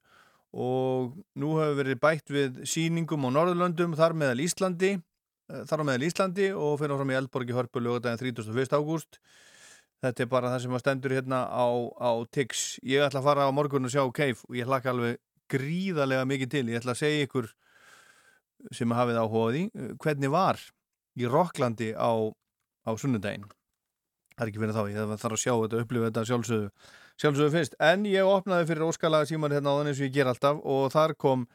Og nú hefur verið bætt við síningum á Norðurlöndum þar meðal Íslandi þar á meðal Íslandi og fyrir áfram í Eldborgi Hörpu lögadaginn 31. ágúst Þetta er bara það sem að stendur hérna á, á TIX. Ég ætla að fara á morgun og sjá Cave og ég hlakka alveg gríðarlega mikið til. Ég ætla að segja ykkur sem að hafið áhugaði hvernig var í Rokklandi á, á sunnundaginn. Það er ekki fyrir þá, ég þarf að sjá þetta, upplifa þetta sjálfsögðu, sjálfsögðu fyrst. En ég opnaði fyrir óskalaga síman hérna á þannig sem ég ger alltaf og þar kom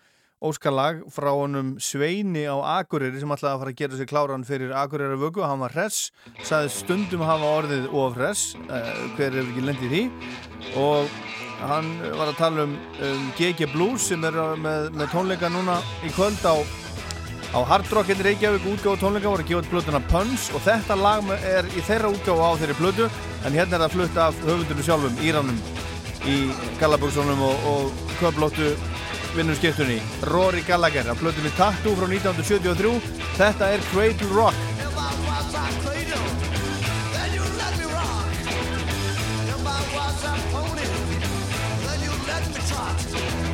óskalag frá honum Sveini á Akureyri sem ætlaði að fara að gera sér kláran fyrir Akureyri vöku, hann var hress saði stundum hafa orðið of hress uh, hver er ekki lendið því. Og hann var að tala um, um GG Blues sem er með, með tónleika núna í kvöld á, á Hard Rock heitir Reykjavík. Útgáð tónleika voru að gefa blötuna Pöns og þetta lag er í þeirra útgáð á þeirri blötu en hérna er það flutt af höfundunum sjálfum Írannum í Gallabúkssonum og, og köflóttu vinnum skiptunni Rory Gallagher af blödu við Tattoo frá 1973 Þetta er Cradle Rock. Cradle Rock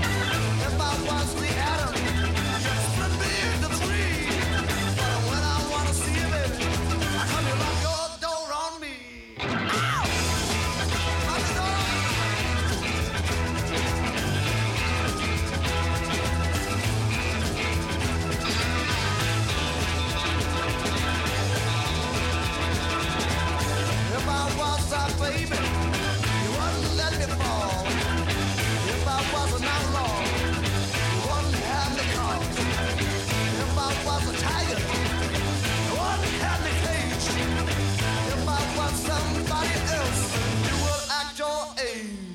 Hey.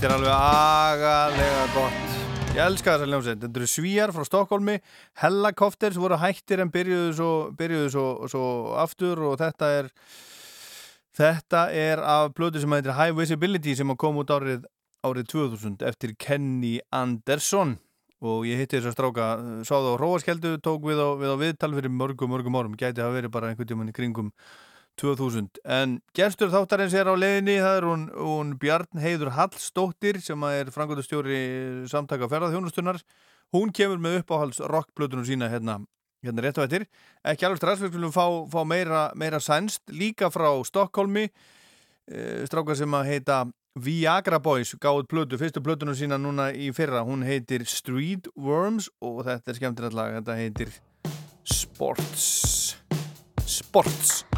Þetta er alveg agalega gott. Ég elska þessa hljómsveit. Þetta eru svíjar frá Stokkólmi, Hellacopters voru hættir en byrjuðu svo, byrjuðu svo, svo aftur og þetta er þetta er af blödu sem heitir High Visibility sem kom út árið, árið 2000 eftir Kenny Anderson og ég hitti þess að stráka sáðu á Róaskeldu, tók við á, við á viðtal fyrir mörgum, mörgum árum, gæti að verið bara einhvern tíman í kringum 2000 en gestur þáttarins er á leiðinni það er hún, hún Bjarn Heiður Hallstóttir sem er frangotastjóri samtaka ferðarþjónustunar hún kemur með uppáhalds rockblötunum sína hérna, hérna rétt á ettir ekki alveg strax, við skulum fá, fá meira, meira sænst, líka frá Stokkólmi e, stráka sem að heita Viagra Boys gáð blötu, fyrstu blötunum sína núna í fyrra. Hún heitir Street Worms og þetta er skemmtilegt lag, þetta heitir Sports. Sports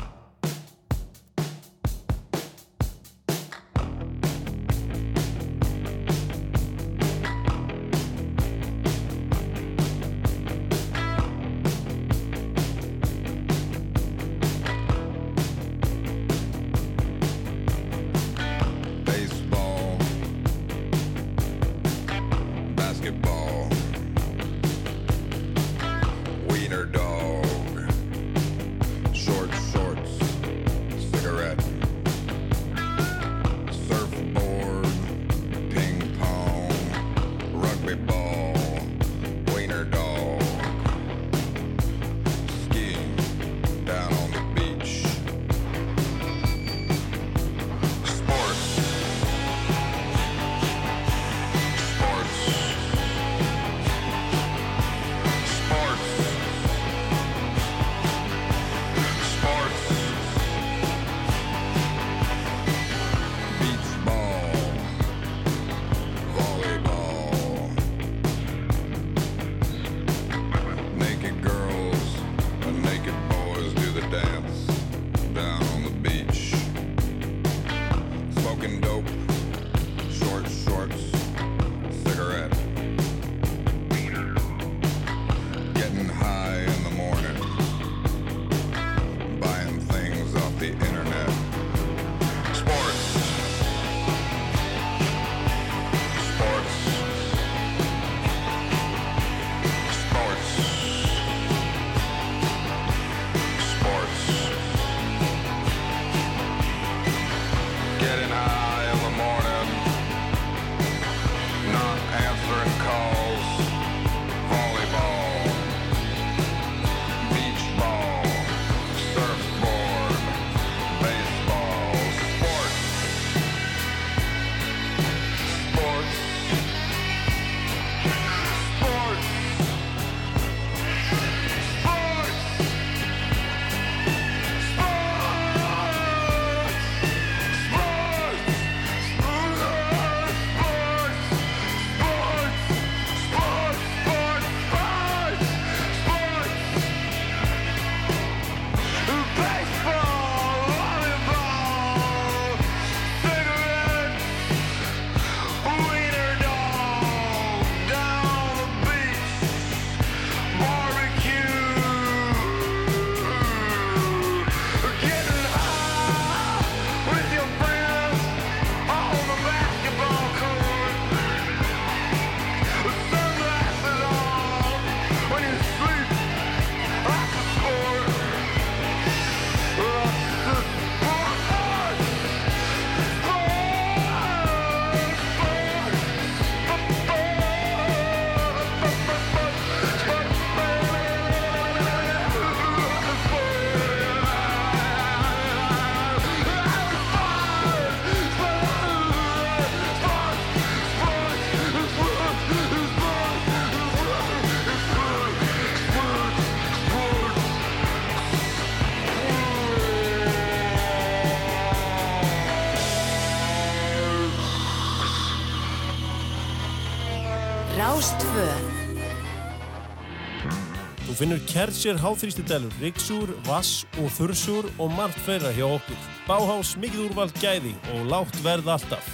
Finnur Kersér háþrýstidælur, Rixúr, Vass og Þursúr og margt fleira hjá okkur. Báhás, mikið úrvald gæði og lágt verð alltaf.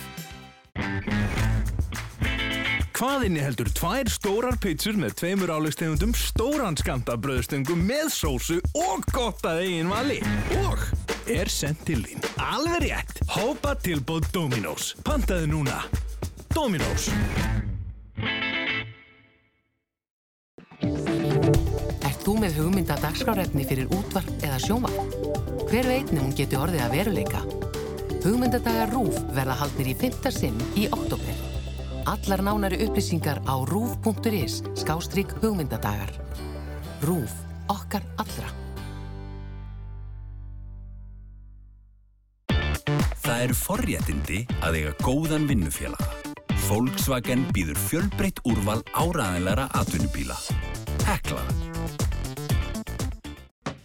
Hvað inni heldur tvær stórar pizzur með tveimur álegstegundum, stóran skamta bröðstöngum með sósu og gott að eigin vali. Og er sendt til þín. Alveg rétt. Hópa tilbúð Dominos. Pantaði núna. Dominos.
Hugmynda dagskrárefni fyrir útvarp eða sjónvarp? Hver veitnum hún geti orðið að veruleika? Hugmyndadagar RÚF verða haldnir í 5. sinn í oktober. Allar nánari upplýsingar á rúf.is skástrygg hugmyndadagar. RÚF. Okkar allra.
Það eru forréttindi að eiga góðan vinnufélaga. Volkswagen býður fjölbreytt úrval áraðanleira atvinnubíla. Hekla.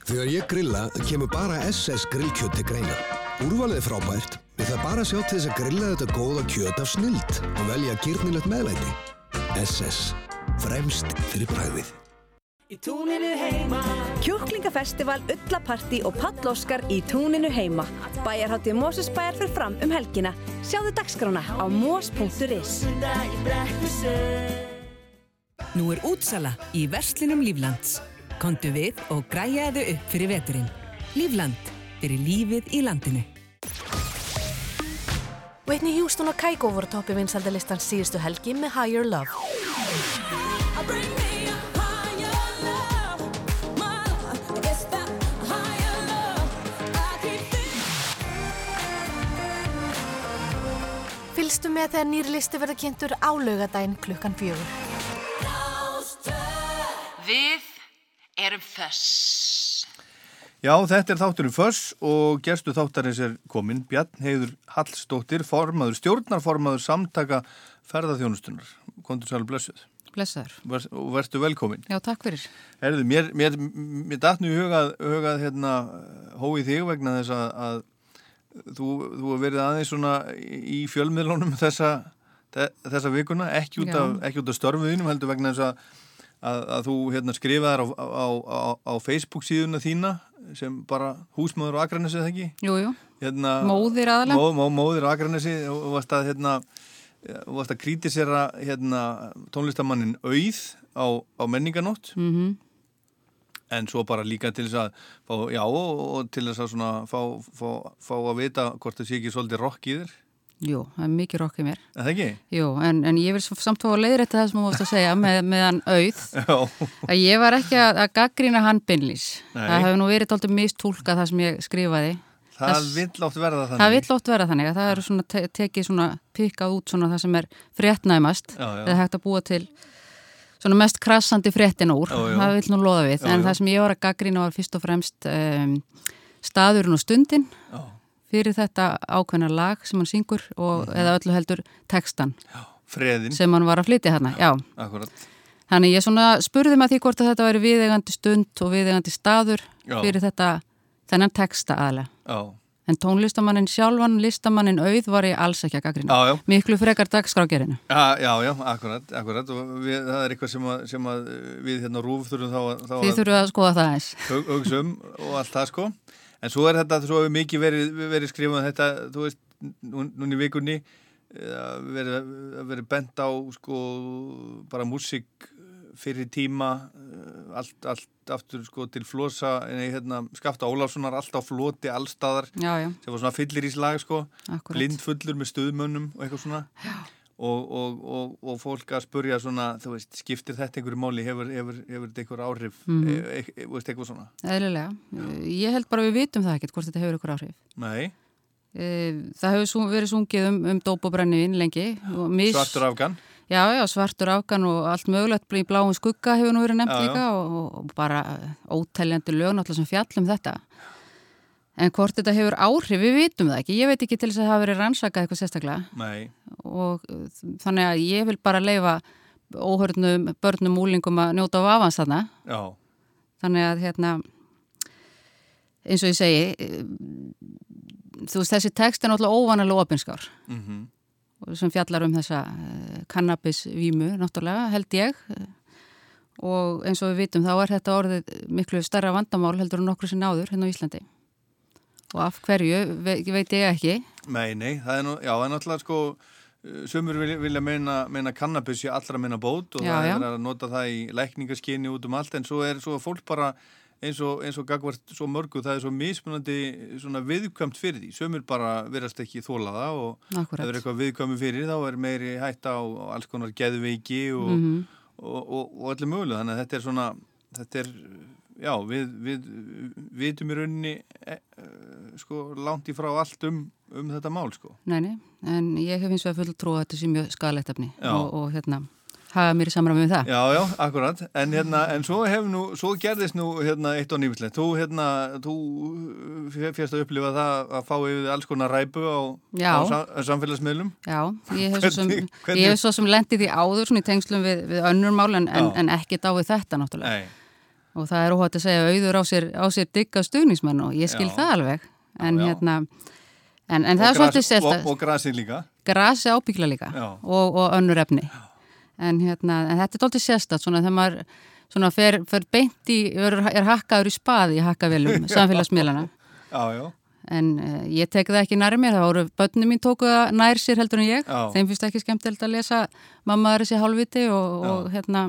Þegar ég grilla kemur bara SS grillkjöt til greina. Úrvalið er frábært, við það bara sjá til þess að grilla þetta góða kjöt af snild og velja gyrnilegt meðlæti. SS. Fremst fyrir bræðið.
Í túninu heima Kjúklingafestival, Ullaparti og Pall Óskar í túninu heima Bæjarháttið Mósusbæjar fyrir fram um helgina Sjáðu dagskrána á mós.is
Nú er útsala í Verslinum Líflands. Kondu við og græjaðu upp fyrir veturinn. Lífland, fyrir lífið í landinu.
Whitney Houston og Kygo voru toppi vinsaldalistans síðustu helgi með Higher Love. Fylgstu með þegar nýri listi verður kynntur á laugadaginn klukkan fjögur.
Við erum föss.
Já, þetta er þátturinn Föss og gerstu þáttarins er komin Bjarn Heiður Hallstóttir, formaður, stjórnarformaður samtaka ferðarþjónustunar. Kondur sælu blessuð.
Blessaður.
Ver, og verðstu velkomin.
Já, takk fyrir.
Herðu, mér, mér, mér datt nú í hugað, hugað hérna, hóið þig vegna þess að, að þú, þú hefur verið aðeins svona í fjölmiðlunum þessa, þessa vikuna, ekki út, af, ekki út af störfuðinum heldur vegna þess að Að, að þú hérna, skrifaðar á, á, á, á Facebook síðuna þína sem bara húsmaður á Akranesi eða ekki?
Jú, jú.
Hérna,
móðir aðalega.
Mó, mó, móðir á Akranesi og varst að, hérna, varst að krítisera hérna, tónlistamannin auð á menninganótt
Mm -hmm.
en svo bara líka til þess að fá, já, og, og til þess að svona, fá, fá, fá að vita hvort það sé ekki svolítið rock í þér.
Jú, það er mikið rokk í mér.
Það ekki?
Jú, en, en ég vil samt fá að leiðrætta það sem þú vorust að segja með, með hann auð. [laughs]
Já.
Að ég var ekki að, að gaggrýna hann bynlís.
Nei.
Það hefur nú verið tóltið mistúlka það sem ég skrifaði.
Það vill oft verða þannig.
Það vill oft verða þannig að það eru svona te tekið svona pikkað út svona það sem er fréttnæmast. Það er hægt að búa til svona mest krassandi fréttin úr.
Já, já.
Það vill nú loða við.
Já,
en það sem ég var að gaggrýna var fyrst og fremst um, staðurinn og stundin
Já.
Fyrir þetta ákveðna lag sem hann syngur og
Mhm.
eða öllu heldur textan
Freðin.
sem hann var að flytja þarna. Já.
Akkurat.
Þannig ég svona spurði að því hvort að þetta væri viðegandi stund og viðegandi staður
Já.
fyrir þetta, þennan texta aðlega.
Já.
En tónlistamannin sjálfan, listamannin auð var ég alls ekki að gaggrina.
Já, já.
Miklu frekar dagskrágerinu.
Já, já, já, akkurat, akkurat og við, það er eitthvað sem að, sem að við hérna rúf þurfum þá að,
Þið þurfum að skoða það eins.
hug- hugsa um og allt það sko en svo er þetta, svo hefur mikið verið, verið skrifað um þetta, þú veist, nú- núna í vikunni eh, verið, verið bent á sko bara músík fyrir tíma eh, allt, allt aftur sko til flosa nei, hérna, skafta Ólafssonar allt á floti allstaðar
Já, já.
sem var svona fyllir í slag sko
Akkúrat.
blindfullur með stuðmönnum og eitthvað svona og, og, og, og fólk að spurja svona, þú veist, skiptir þetta einhverju máli, hefur, hefur, hefur þetta einhver áhrif
Mhm.
e, e, e, veist, eitthvað svona
Eðlilega. Ég held bara við vitum það ekkert hvort þetta hefur ykkur áhrif.
Nei,
Eh, Það hefur sú- verið sungið um, um dóp og brennivín lengi. Mis...
svartur afgan
Já, já, svartur afgan og allt mögulegt í bláum skugga hefur nú verið nefnt
Já, já.
líka og, bara ótæljandi lög náttúrulega sem fjallum þetta. En hvort þetta hefur áhrif, við vitum það ekki. Ég veit ekki til þess að það hafi verið rannsakað eitthvað sérstaklega
Nei,
og uh, þannig að ég vil bara leifa óhörnum börnum úlingum að njóta á afans þarna.
já,
Þannig að hérna, eins og ég segi, eh, þú veist þessi text er náttúrulega óvanalega opinskár
mhm,
og sem fjallar um þessa uh, kannabisvímu, náttúrulega, held ég. Og eins og við vitum þá er þetta orðið miklu starra vandamál heldur en nokkru sinni áður hérna á Íslandi. Og af hverju, ve veit ég ekki.
nei, nei það er, nú, já, það er náttúrulega sko uh, Sumur vilja, vilja meina, meina kannabis í allra meina bót og
Já,
það
já.
er að nota það í lækningaskinni út um allt en svo er svo fólk bara eins og, og gagvart svo mörgu, það er svo mismunandi viðkvæmt fyrir því, sömur bara verðast ekki þóla það og ef er eitthvað viðkvæmi fyrir þá er meiri hætta á, á alls konar geðveiki og,
Mhm.
og, og, og allir mögulega, þannig að þetta er svona þetta er, já, við við vitum í rauninni e, e, sko, langt í frá allt um, um þetta mál, sko
Nei, nei, en ég hef eins og full trú að þetta sé mjög
Já.
og, og hérna, hafa mér í samræmi við það.
Já, já, akkurat, en hérna, en svo hef nú, svo gerðist nú hérna eitt og nýmislegt, þú hérna, þú férst að upplifa það að fá yfir alls konar ræpu á, á sam, samfélagsmiðlum
Já, ég hef svo sem,
Hvernig-
ég hef svo sem lendið í áður svona í tengslum við, við önnur mál en, en, en ekki dáið þetta náttúrulega.
Nei.
Og það er óhætt að segja auður á sér, sér digga stuðningsmenn og ég skil
Já.
það alveg. En
já.
hérna, en, en
Og
er
gras- og, og grasið líka
grasi ábyggla líka
Já.
og, og önnur efni. En, hérna, en þetta er doldið sérstætt svona þegar maður svona fer, fer beint í, er, er hakkaður í spaði í hakkavelum [laughs] samfélagsmiðlana.
Já, já,
En uh, ég tek það ekki nær mér, það voru börnum mín tóku það nær sér heldur en ég.
Já.
Þeim finnst ekki skemmtilegt að lesa mammaður þessi hálfviti og, og hérna,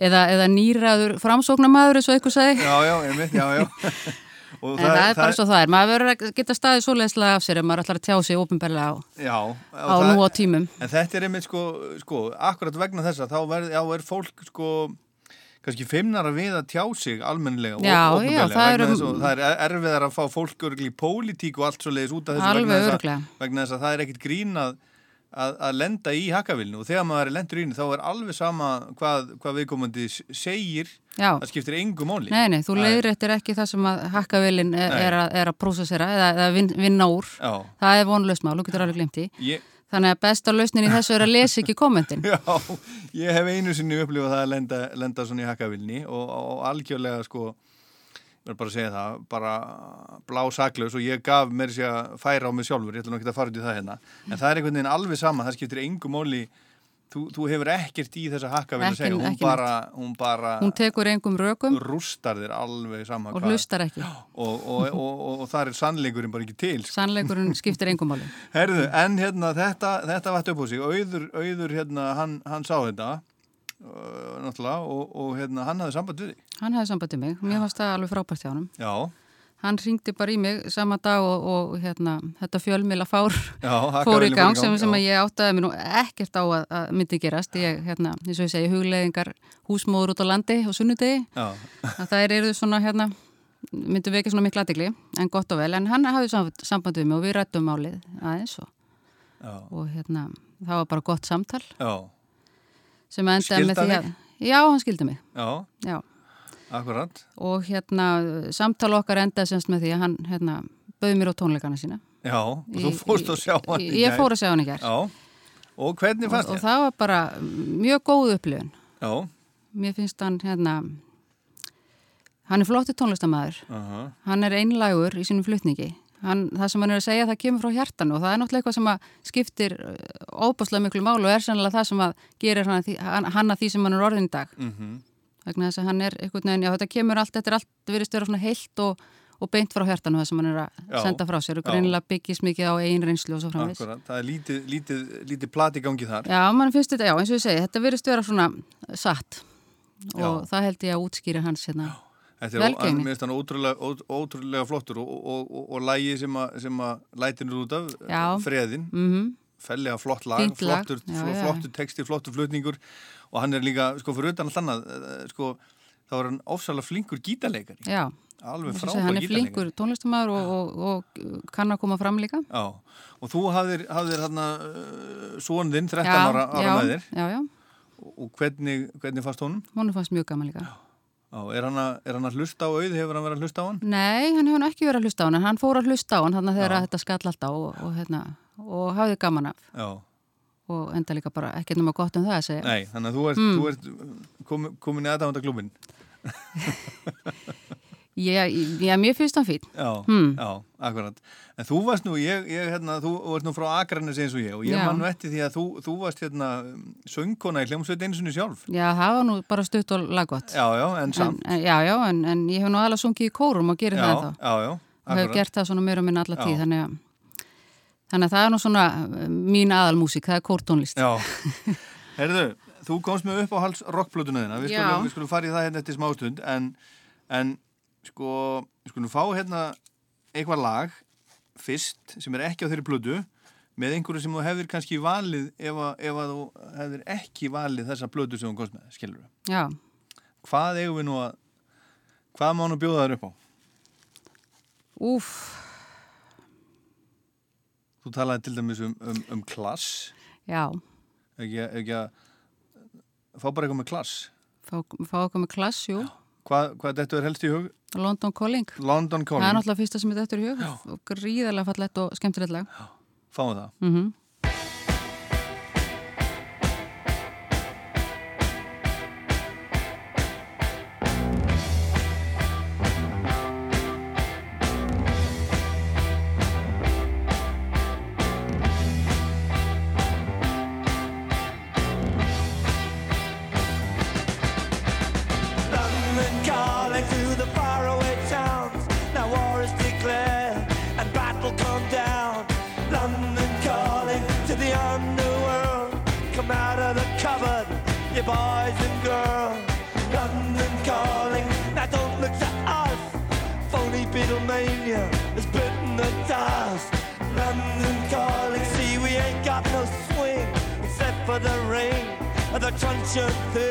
eða, eða nýraður framsóknamaður eins og eitthvað segi.
já, já, einmitt, já, já [laughs] Og
En það, er bara svo það er. Maður verður að geta staðið svoleiðslega af sér ef maður ætlar að tjá sig ópenbarlega á,
Já,
á nú á tímum.
En þetta er einmitt sko, sko, akkurat vegna þessa, þá verð, já, er fólk sko, kannski feimnara við að tjá sig almennilega og
Já,
opinberlega
já, það
vegna
eru-
þess að það er erfiðar að fá fólk örgli í pólitík og allt svo leiðis út af þessu vegna, þess að, vegna þess að það er ekkit grínað að, að lenda í hakkavilnu og þegar maður er lendur í henni þá er alveg sama hvað, hvað viðkomandi segir
Já.
það skiptir engu máli
Nei, nei, þú leiðir ekki það sem að hakkavelin er, er, að, er að prósessera eða, eða vin, vinna úr.
Já.
Það er vonlöst mál, þú getur alveg glemt í.
Ég,
Þannig að besta lausnin í þessu er að lesa ekki kommentin. [laughs]
Já, ég hef einu sinni upplifað það að lenda, lenda svona í hakkavilni og, og algjörlega sko, ég verð bara að segja það, bara blá saklaus og ég gaf mér sér að færa á mig sjálfur, ég ætla nú ekki að fara út í það hérna, en það er einhvern veginn alveg sama, það skiptir engu móli, þú, þú hefur ekkert í þessa hakkavilni að
Ekki-
segja, hún bara, hún bara
Hún tekur engum rökum
rústar þér alveg sama
og hlustar ekki.
og, og, og, og, og það er sannleikurinn bara ekki til. sko.
Sannleikurinn skiptir engum máli.
Herðu, en hérna þetta, þetta vatt upp á sig, auður, auður hérna, hann, hann sá þetta náttúrulega og, og hérna, hann hafði samband við þig.
Hann hefði sambandið mig, mér fannst það alveg frábært hjá hann.
Já,
Hann ringdi bara í mig sama dag og, og hérna, þetta fjölmila fór í gang sem, sem ég áttaði mér nú ekkert á að, að myndi gerast. Ég, hérna, eins og ég segi, hugleðingar húsmóður út á landi og sunnudegi. það eru svona hérna myndu vekja svona miklu aðdegli en gott og vel. En hann hafði samband, samband við mig og við rættum málið aðeins og, og hérna það var bara gott samtal.
Já,
sem endaði með því að já, hann skildi mig.
Já,
já.
akkurat.
og hérna samtal okkar endaði semst með því að hann hérna bauði mér á tónleikana sína.
Já, og þú fórst að sjá hann í
ég
gær.
fór að sjá hann í
Já, og hvernig
og,
fannst
og
þér?
það var bara mjög góð upplifun.
Já,
mér finnst hann hérna hann er flottur tónlistamæður
aha,
hann er einlægur í sínum flutningi hann, það sem hann er að segja það kemur frá hjartanu og það er náttúrulega eitthvað sem að skiptir óbúslega miklu málu og er sannlega það sem að gerir hann að því, hann, hann að því sem hann er orðin í dag.
Mhm,
vegna þess að hann er einhvern veginn, já þetta kemur allt þetta er allt verið störa svona heilt og, og beint frá hjartanu það sem hann er að
Já,
senda frá sér og greinilega byggist mikið á eigin reynslu og svo
akkurat. Það er lítið, lítið, lítið plati gangi þar.
Já, mann finnst þetta, já eins og ég segi, þetta verið störa svona satt. Og
Já.
það held ég að útskýra hans hérna Velgengni.
mér finnst hann ótrúlega, ótrúlega flottur og, og, og, og lægi sem að, sem að lætinur út af,
Já.
freðin,
Mhm.
fellega flott lag,
lag,
flottur,
já,
fl-
já.
flottur texti, flottur flutningur og hann er líka, sko, fyrir utan allt annað, eh, sko, þá er hann ofsalega flinkur gítarleikari.
Já,
Alveg
segi, hann er flinkur tónlistamæður og, og, og kann að koma fram líka
Já, og þú hafðir, hafðir uh, svon þinn, 13
Já,
ára, ára
já,
með þér og hvernig, hvernig fannst honum?
hún fannst mjög gaman líka
Já, er hann, að, er hann að hlusta á auð, hefur hann verið að hlusta á hann?
Nei, hann hefur ekki verið að hlusta á hann en hann fór að hlusta á hann þannig að þegar þetta skall alltaf og, og, hérna, og hafði gaman af.
Já,
og enda líka bara ekkert nema gott um það að segja.
Nei, þannig að þú ert,
Mm.
þú ert komin, komin í aðdáðanda klubin [laughs]
Ég, mér finnst hann fín
Já,
Hmm.
já, akkurat En þú varst nú, ég, ég hérna, þú varst nú frá Akranes eins og ég og ég
Já.
man nú eftir því að þú, þú varst hérna söngkona í hljómsveit einu sinni sjálf
Já, það var nú bara stutt og laggott
Já, já, en samt
en, Já, já, en, en ég hef nú alveg sungið í kórum og gerir
Já,
það ennþá
já, já,
og hef
akkurat.
gert það svona meira og minna alla
Já.
tíð þannig að, þannig að það er nú svona uh, mín aðalmúsík, það er kórtónlist
Já, herðu, þú komst með upp á hals rockplötuna þina, við
Já.
skulum, við skulum sko, sko nú fá hérna eitthvað lag fyrst sem er ekki á þeirri plödu með einhverju sem þú hefðir kannski valið ef, að, ef að þú hefðir ekki valið þessa plödu sem þú komst með, skilur við
Já,
hvað eigum við nú að hvað má nú bjóða þær upp á?
úf,
Þú talaði til dæmis um, um, um klass.
Já,
ekki, ekki að fá bara eitthvað með klass.
Fá, fá okkur með klass, jú,
hvað, hvað þetta er helst í hug?
London Calling.
London
Það er
Calling,
náttúrulega fyrsta sem þetta í hug. Gríðarlega fallett og skemmtilegt lag.
fáum það.
Mm
London and the truncheon thing.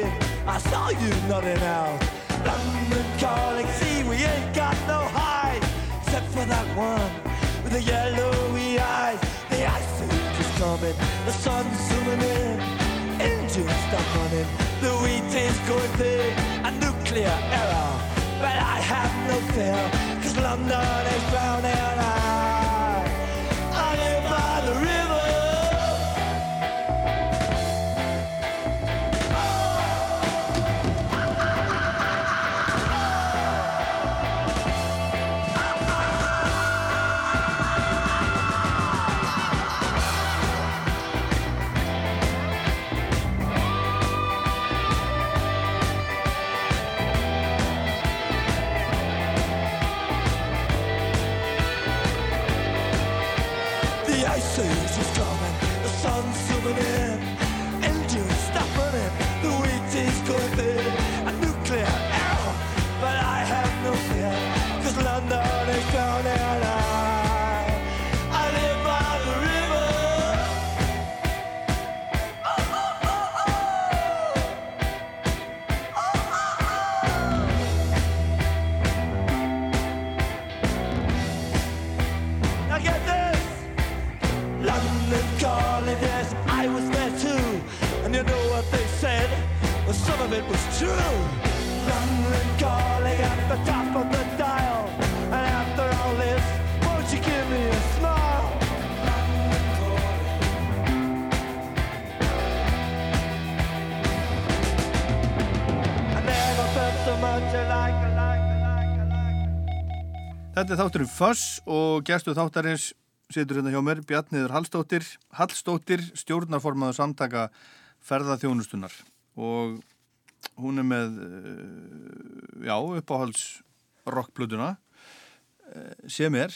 Were I saw you nodding out. London calling, see we ain't got no hide, except for that one with the yellowy eyes. The ice is coming, the sun's zooming in. Engines stop running, the wheat is going thin. A nuclear error, but I have no fear, cause London is drowning. I,
Þetta er þátturinn Föss og gerstu þáttarins situr hérna hjá mér Bjarniður Hallstóttir, Hallstóttir stjórnarformaður samtaka ferðaþjónustunar og hún er með eh, já, uppáhalds rockplutuna eh, sem er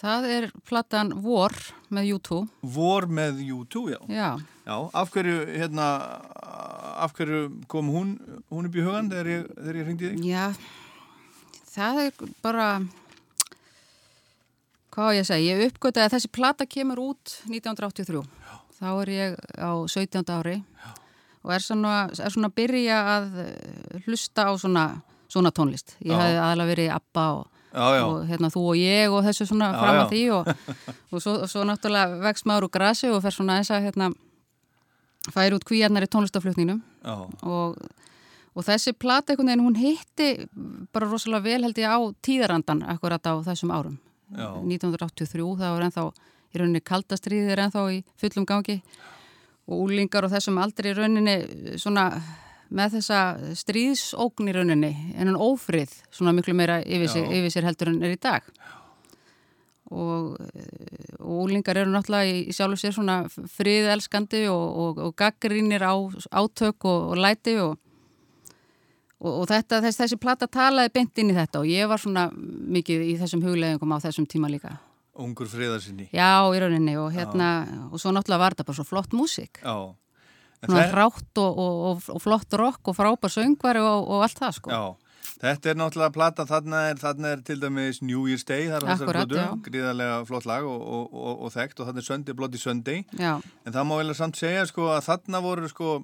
Það er platan Vor með U2.
Vor með U2, já.
Já.
Já, af hverju, hérna, af hverju kom hún, hún upp í hugan þegar ég, þegar ég ringdi þig?
Já, það er bara, hvað á ég að segja, ég uppgötaði að þessi plata kemur út 1983. Já. Þá er ég á 17. ári Já. og er svona, er svona að byrja að eh, hlusta á svona, svona tónlist. Ég hafði aðalega verið ABBA og,
Já, já.
og hérna þú og ég og þessu svona
Já,
fram að því og, [laughs] og svo, svo náttúrulega vext maður úr grasi og fer svona þess að hérna færi út kvíarnar í tónlistaflutningnum
Já.
og, og þessi plata einhvern veginn hún hitti bara rosalega vel held ég á tíðarandan akkurat á þessum árum
Já.
1983 það var ennþá í rauninni kaldastriðið er ennþá í fullum gangi og úlingar og þessum aldrei í rauninni svona með þessa stríðsókn í rauninni en hann ófrið svona miklu meira yfir,
Já.
yfir sér heldur en er í dag eh, og úlingar eru náttúrulega í, í sjálfu sér svona friðelskandi og, og, og gaggrínir á átök og, og læti og Og, og þetta, þess, þessi plata talaði beint inn í þetta og ég var svona mikið í þessum hugleðingum á þessum tíma líka.
Ungur friðarsinni.
Já, í rauninni og hérna, og svo náttúrulega var þetta bara svo flott músík.
Já.
Svona
það-
rátt og, og, og, flott rock og frábær söngvari og, og allt það sko.
Já, þetta er náttúrulega plata, þarna er, þarna er til dæmis New Year's Day, það er plötu,
já.
gríðarlega flott lag og, og, og, og þekkt og þarna er Sunday, Bloody Sunday,
Já.
en það má vel að samt segja sko að þarna voru sko,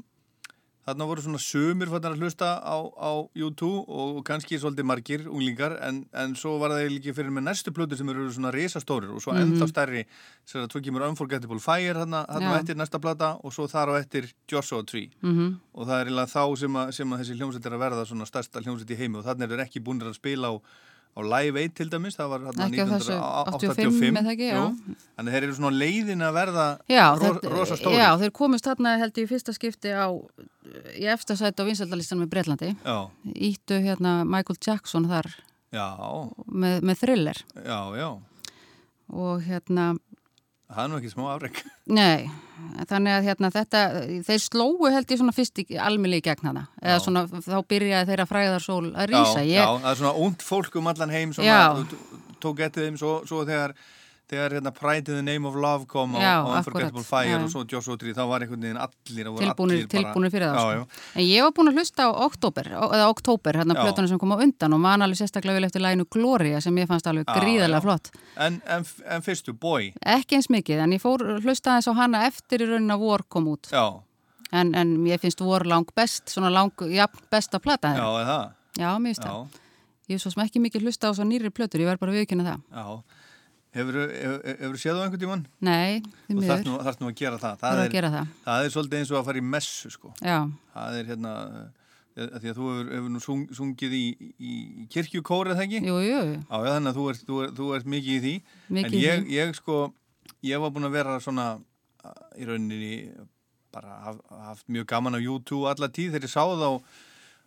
þarna voru svona sumir fattar að hlusta á, á YouTube og kannski svolítið margir unglingar en, en svo var það líka fyrir með næstu plötu sem eru svona risastórir og svo
Mhm.
ennþá stærri, sem að þú kemur Unforgettable Fire þarna, þarna
Já.
eftir næsta plata og svo þar á eftir Joshua Tree
Mhm.
og það er eiginlega þá sem að, sem að þessi hljómsveit er að verða svona stærsta hljómsveit í heimi og þannig er ekki búin að spila á, á Live 8 til dæmis, það var þarna
Ekki á þessu
1985
85 eða ekki, já.
Jú. þannig þeir eru svona leiðin að verða
Já,
ro
þetta-
rosa stóri
já, þeir komist þarna held ég í fyrsta skipti á í eftirsætt á vinsældalistan með Breitlandi.
Já.
Íttu hérna Michael Jackson þar
já,
með, með thriller
já, já
og hérna
það er nú ekki smá afreg
Nei, þannig að hérna þetta, þeir slóu held ég svona fyrst almili í gegn hana, eða svona þá byrjaði þeirra fræðarsól að rýsa.
já, já, það er svona ungd fólk um allan heim
Já.
t- tók getið þeim svo, svo þegar þegar hérna Pride in the Name of Love kom
Já,
á Unforgettable Fire
já.
og svo Joshua Tree, þá var einhvern veginn allir allir bara-
fyrir það
já,
sko. en ég var búin að hlusta á oktober eða oktober, hérna
Já.
plötuna sem kom á undan og man alveg sérstaklega vel eftir læginu Gloria sem ég fannst alveg gríðarlega flott.
En, en, en fyrstu, Boy?
Ekki eins mikið, en ég fór hlusta aðeins á hana eftir í raunin að vor kom út. En, en ég finnst vor lang best svona lang, já, besta plata
já, það
já, mér finnst það. Ég er svo sem ekki mikið hlusta á svo nýri plötur, ég verð bara viðkynna það.
Já, hefur þú séð á einhvern tímann?
nei, því miður
nú, þarft nú að gera það.
Þarf að
er,
gera það.
það er svolítið eins og að fara í messu, sko.
Já.
Það er hérna, eh, að því að þú hefur, hefur nú sung, sungið í, í kirkjukóri, eða ekki?
Jú, jú.
Já, já, þannig að þú ert, þú ert, þú ert mikið í því.
Mikið
en
í
ég,
því.
ég, sko, ég var búin að vera svona í rauninni bara haf, haft mjög gaman á YouTube alla tíð þegar ég sá þá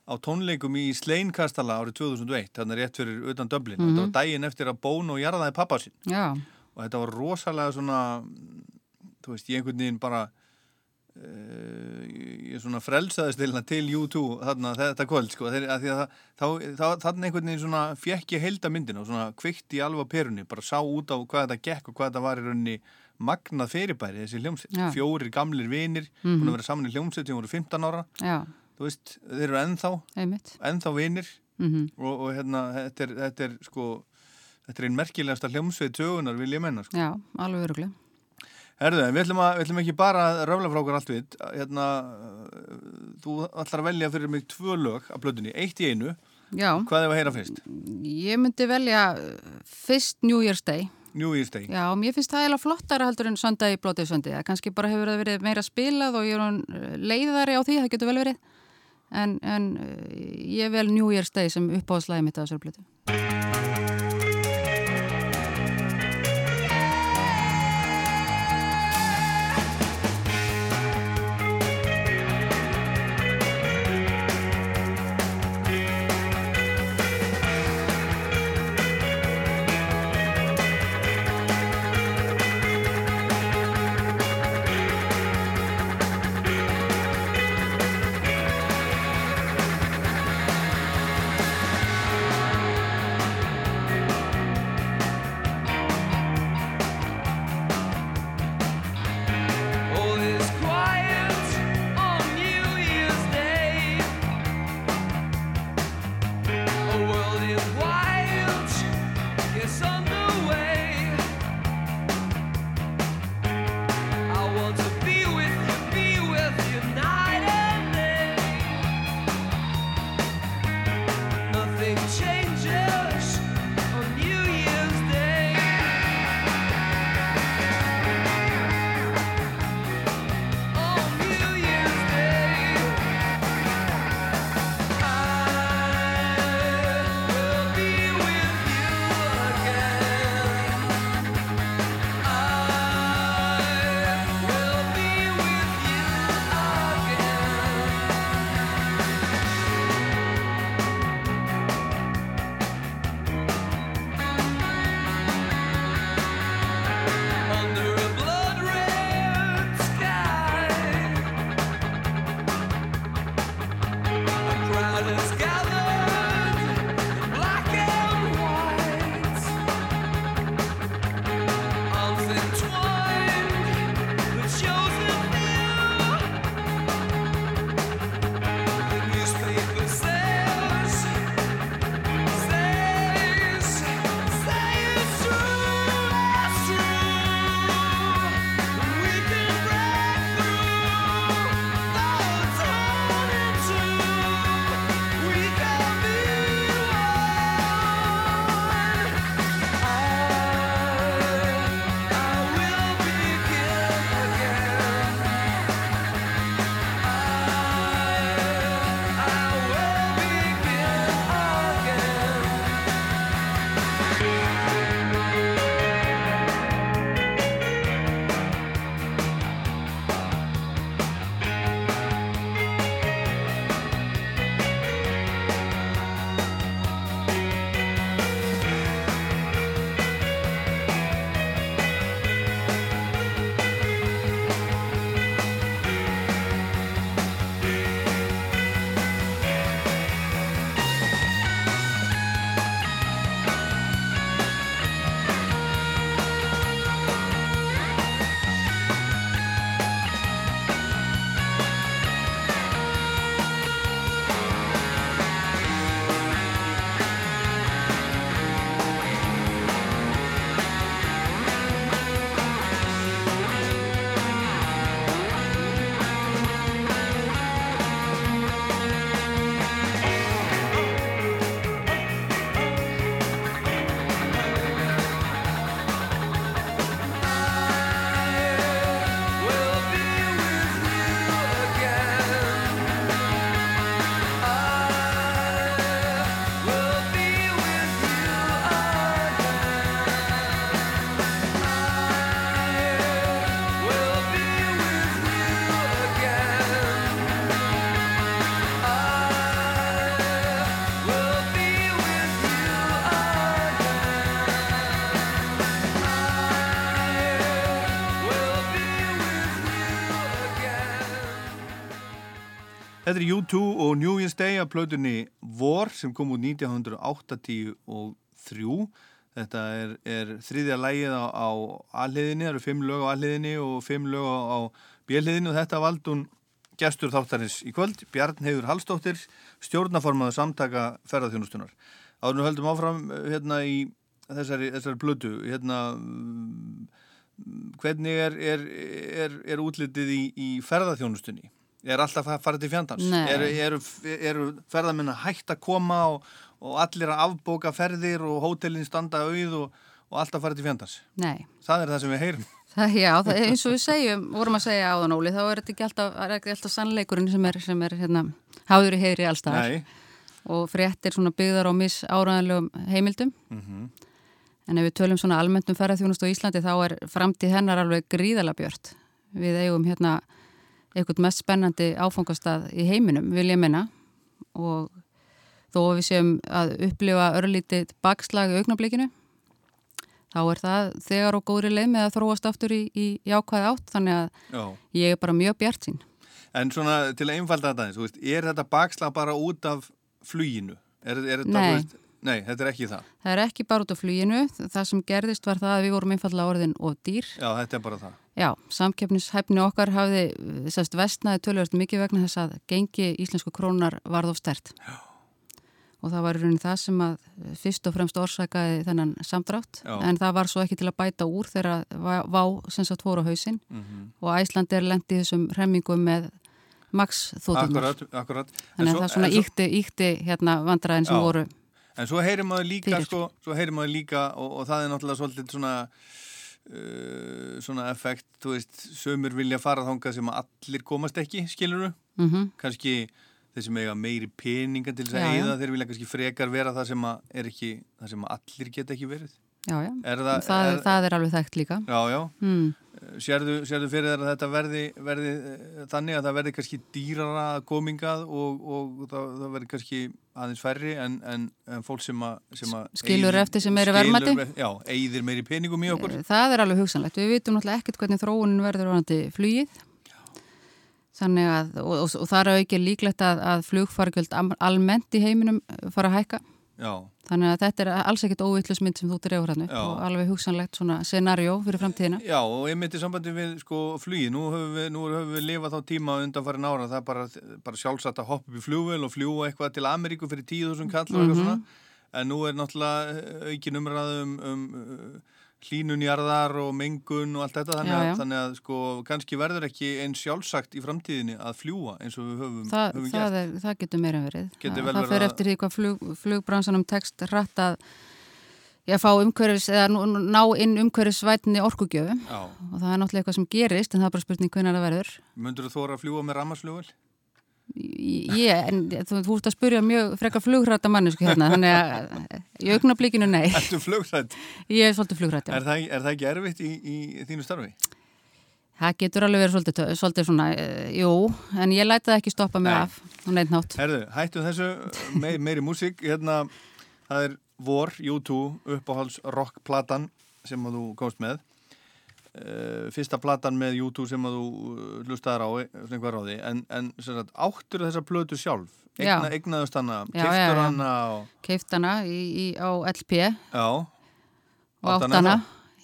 á tónleikum í Sleinkastala árið 2001, þannig rétt fyrir utan Dublin.
Mhm.
Þetta var daginn eftir að Bón og jarðaði pappa sinn
Já.
og þetta var rosalega svona þú veist, ég einhvern veginn bara uh, ég svona frelsaðist til, til U2 þarna þetta kvöld sko, þeir, að að það, þá, þá, þarna einhvern veginn svona fjekk ég heilda myndin og svona kvikt í alva perunni, bara sá út á hvað þetta gekk og hvað þetta var í rauninni magnað fyrirbæri þessi hljómsveit,
Já.
fjórir gamlir vinir,
Mhm.
búin að vera saman í hljómsveit sem voru 15 ára,
Já.
Þú veist þeir eru ennþá,
Einmitt.
ennþá vinir
Mhm.
og, og hérna þetta er, þetta er sko þetta er einn merkilegasta hljómsveit sögunar vil ég menna sko.
Já, alveg öruglega.
Herðu, við ætlum, að, við ætlum ekki bara að röfla frá okkur allt við hérna, uh, þú ætlar að velja fyrir mig tvö lög af blöðunni, eitt í einu
Já.
hvað er að heyra fyrst?
Ég myndi velja uh, fyrst New Year's Day.
New Year's Day
Já, mér finnst það eiginlega flottara heldur en Sunday Bloody Sunday. Kannski bara hefur það verið meira spilað og ég er hún leiðari á því, það getur vel verið. En, en uh, ég vel New Year's Day sem uppáðslæði mitt á þessari blötu.
Þetta er U2 og New Year's Day af plötunni War sem kom út 1983. Þetta er, er þriðja lægið á, á alliðinni, það eru fimm lög á alliðinni og fimm lög á, bjelliðinni og þetta valdun gestur þáttarins í kvöld, Bjarn Heiður Hallstóttir, stjórnaformaðu samtaka ferðarþjónustunar. Nú höldum áfram hérna í þessari, þessari plötu, hérna hvernig er, er, er, er útlitið í, í ferðarþjónustunni? Er alltaf að fara til fjandans? Eru er, er, ferðarmenn að hægt að koma og, og allir að afbóka ferðir og hótelin standa auð og, og alltaf fara til fjandans?
Nei.
Það er það sem við heyrum. [laughs]
Það, já, það, eins og við segjum, vorum að segja áðan Óli, þá er þetta ekki alltaf, ekki alltaf sannleikurinn sem er, sem er hérna, háður í heyri allstaðar. Nei. Og fréttir byggðar á miss áraðanlegum heimildum. Mm -hmm. En ef við tölum svona almennt um ferðarþjónust á Íslandi þá er framtíð hennar alveg gríðala björt. Við eigum hérna eitthvað mest spennandi áfangastað í heiminum, vil ég minna. Og þó við séum að upplifa örlítið bakslag í augnablikinu, þá er það þegar og góðri leið með að þróast aftur í, í jákvæði átt. Þannig að Já. ég er bara mjög bjart sín.
En svona til að einfalda þetta, er þetta bakslag bara út af fluginu? Er, er þetta,
Nei.
Veist, Nei, þetta er ekki það.
Það er ekki bara út af fluginu. Það sem gerðist var það að við vorum einfallega orðin og dýr.
Já, þetta er bara það.
Já, samkeppnishæfni okkar hafði sérst vestnaði tölvöld mikið vegna þess að gengi íslensku krónar varð of stert. Já. Og það var í raunin það sem að fyrst og fremst orsakaði þennan samdrátt. Já. En það var svo ekki til að bæta úr þegar vá sem sagt fóru á hausin. Mm -hmm. Og Æsland er lendið þessum hremmingum með maks þóttunar.
Akkurat, akkurat.
Þannig að það svona íkti, íkti hérna vandræðin sem voru
En svo heyrir maður líka, sko, svo heyrir maður líka og, og það er náttúrulega svolítið svona, uh, svona effekt, þú veist, sömur vilja fara þánga sem allir komast ekki, skiluru, mm -hmm. kannski þeir sem eiga meiri peninga til þess að eigða, þeir vilja kannski frekar vera það sem er ekki, það sem allir geta ekki verið.
Já, já,
er það,
það,
er,
það er alveg þekkt líka.
Já, já.
Mm.
Sérðu, sérðu fyrir þær að þetta verði, verði þannig að það verði kannski dýrara komingað og, og það, það verði kannski aðeins færri en, en, en fólk sem að
skilur eyðir, eftir sem meiri verðmætti
Já, eigðir meiri peningum í okkur
Það er alveg hugsanlegt, við vitum náttúrulega ekkert hvernig þróunin verður orðandi flugið þannig að, og, og, og það er ekki líklegt að, að flugfargjöld almennt í heiminum fara að hækka
Já.
Þannig að þetta er alls ekkit óvillusmynd sem þú drefur hann upp og alveg hugsanlegt svona scenarjó fyrir framtíðina.
Já og einmitt í sambandi við sko flugi, nú höfum við, nú höfum við lifað þá tíma undan farin ára, það er bara, bara sjálfsagt að hoppa upp í flugvel og fljúa eitthvað til Ameríku fyrir 10.000 kall og eitthvað mm -hmm. svona, en nú er náttúrulega aukin umræðum um, um hlínunjarðar og mengun og allt þetta þannig, já, já. Að, þannig að sko kannski verður ekki einn sjálfsagt í framtíðinni að fljúa eins og við höfum,
Þa,
höfum
það
gert.
Er, það getur meira verið.
Getur
það það fer eftir því hvað flug, flugbransanum tekst rætt að ég fá umhverfis eða ná inn umhverfisvætni orkugjöfum og það er náttúrulega eitthvað sem gerist en það er bara spurning hvernig það verður.
Mundur þú þóra að fljúa með rammarsflugvel?
Ég, en þú, þú ert að spurja mjög frekar flugrætta mannesku hérna, þannig að í augnablíkinu nei. [laughs]
Ertu flugrætt?
Ég er svolítið flugrætt, já.
Er það, er það ekki erfitt í, í þínu starfi?
Það getur alveg verið svolítið, svolítið svona, e, jú, en ég læta það ekki stoppa mig af og neitt nátt.
Herðu, hættu þessu me, meiri músík, hérna, það er Vor, U2, uppáhalds rockplatan sem þú komst með. Uh, fyrsta platan með YouTube sem að þú hlustaðar á ráði, en, en sagt, áttur þessa plötu sjálf? Eigna, eignaðust hana, keiftur hana og...
keift hana í, í, á LP
já.
Og átt hana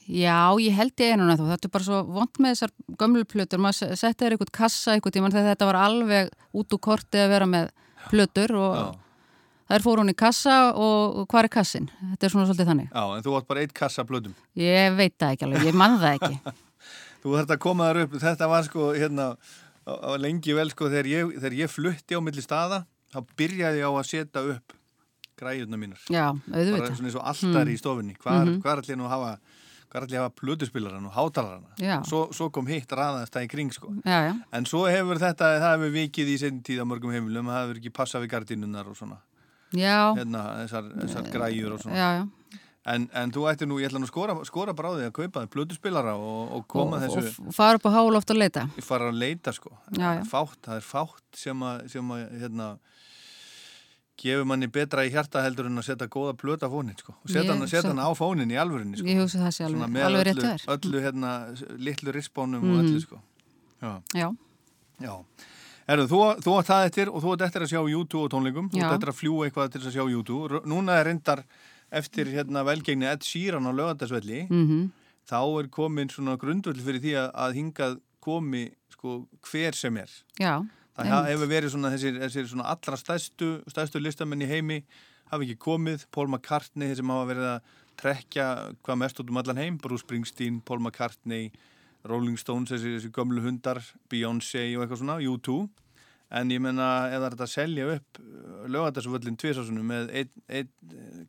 já, ég held ég einuna þú þetta er bara svo vond með þessar gömlu plötur. Maður setja þér eitthvað kassa eitthvað tíma þetta var alveg út úr korti að vera með plötur og já. Það er fór hún í kassa og hvað er kassin? Þetta er svona svolítið þannig.
Já, en þú átt bara eitt kassa blöðum.
Ég veit það ekki alveg, ég mann það ekki. [laughs]
þú þarf að koma þar upp, þetta var sko hérna lengi vel sko þegar ég, þegar ég flutti á milli staða, þá byrjaði ég á að setja upp græjurna mínar.
Já, auðvitað.
Bara svona eins og alltaf mm. í stofinni. Hvar, mm -hmm. hvar allir nú hafa, hvar allir hafa plöduspilaran og hátalarana. Svo, svo kom hitt raðast það í kring sko.
Já, já.
En svo hefur þetta, það hefur vikið í setjum tíð á mörgum heimilum, það hefur ekki passað við gardinunar og svona hérna, þessar, þessar græjur og svona.
Já, já.
En, en þú ættir nú, ég ætla nú skora, skora því að kaupa það blöduspilara og, og koma og, þessu
og fara upp á háloft að leita.
Fara að leita sko.
Já,
fátt, það er fátt sem að, sem að hérna, gefur manni betra í hjarta heldur en að setja góða blöta fónin sko. Og setja hann á fónin í alvörinni sko.
Ég hugsa það sé alveg, alveg rétt
öllu, öllu hérna, litlu rispónum mm. og öllu sko.
Já, já.
já. Erðu, þú, þú átt það eftir og þú átt eftir að sjá YouTube og tónleikum, þú
Já.
átt eftir að fljúa eitthvað til þess að sjá YouTube. Núna er reyndar eftir hérna velgengni Ed Sheeran á lögandasvelli,
Mhm.
þá er komin svona grundvöld fyrir því að, að hingað komi sko hver sem er.
Já,
Það
einmitt.
hefur verið svona þessir, þessir svona allra stærstu, stærstu listamenn í heimi hafa ekki komið, Paul McCartney sem hafa verið að trekja hvað mest út um allan heim, Bruce Springsteen, Paul McCartney, Rolling Stones þessi, þessi gömlu hundar, Beyoncé og eitthvað svona, U2 en ég menna er þetta selja upp lögandasvöllin tvisasunum með einn ein,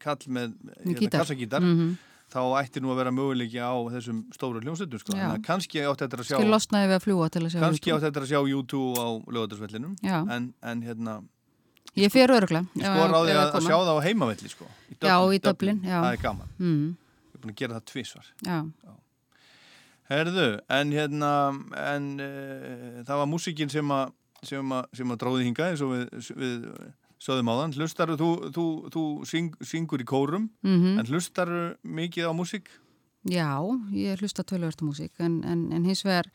kall með hérna,
gítar.
kassagítar
Mhm.
þá ætti nú að vera möguleiki á þessum stóru hljómsveitum sko.
Já.
Þannig að kannski átti þetta að sjá
Skil losnaði við að fljúa til að sjá
kannski átti þetta að sjá YouTube á lögadagsvellinum
Já.
en, en hérna
Ég fer öruglega.
ég sko ráði að, að sjá það á heimavelli sko, í
Já, í Dublin, já.
það er gaman
Mm.
ég er búin að gera það tvísvar
Já.
Herðu, en hérna en uh, það var músikinn sem að sem að, sem að dróði hinga eins og við, við sögðum á þann hlustaru, þú, þú, þú syng, syngur í kórum
Mhm.
en hlustaru mikið á músík?
Já, ég hlusta tölvörtu músík en, en, en hins vegar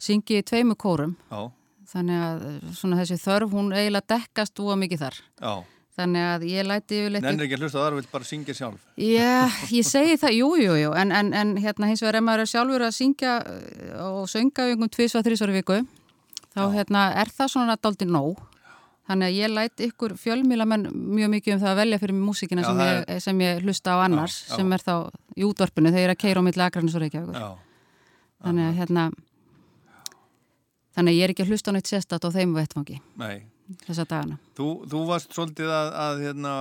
syngi ég í tveimu kórum.
Já,
þannig að eh, svona þessi þörf hún eiginlega dekkast úa mikið þar.
Já
þannig að ég læti yfirleitt
Nennir ekki að hlusta á það, vill bara syngja sjálf.
Já, [laughs] ég segi það, jú, jú, jú en, en, en hérna hins vegar ef maður er sjálfur að syngja eh, og sönga um og þrísvar viku þá hérna er það svona daldi nóg. Þannig að ég læt ykkur fjölmílamenn mjög mikið um það að velja fyrir mig músíkina
Já,
sem, ég, sem ég hlusta á annars
Já, já.
sem er þá í útvarpinu þegar ég er að keira á milli akranis og reykjavíkur.
Já.
þannig að hérna þannig að ég er ekki að hlusta á þessa dagana
Þú, þú varst svolítið að, að hérna,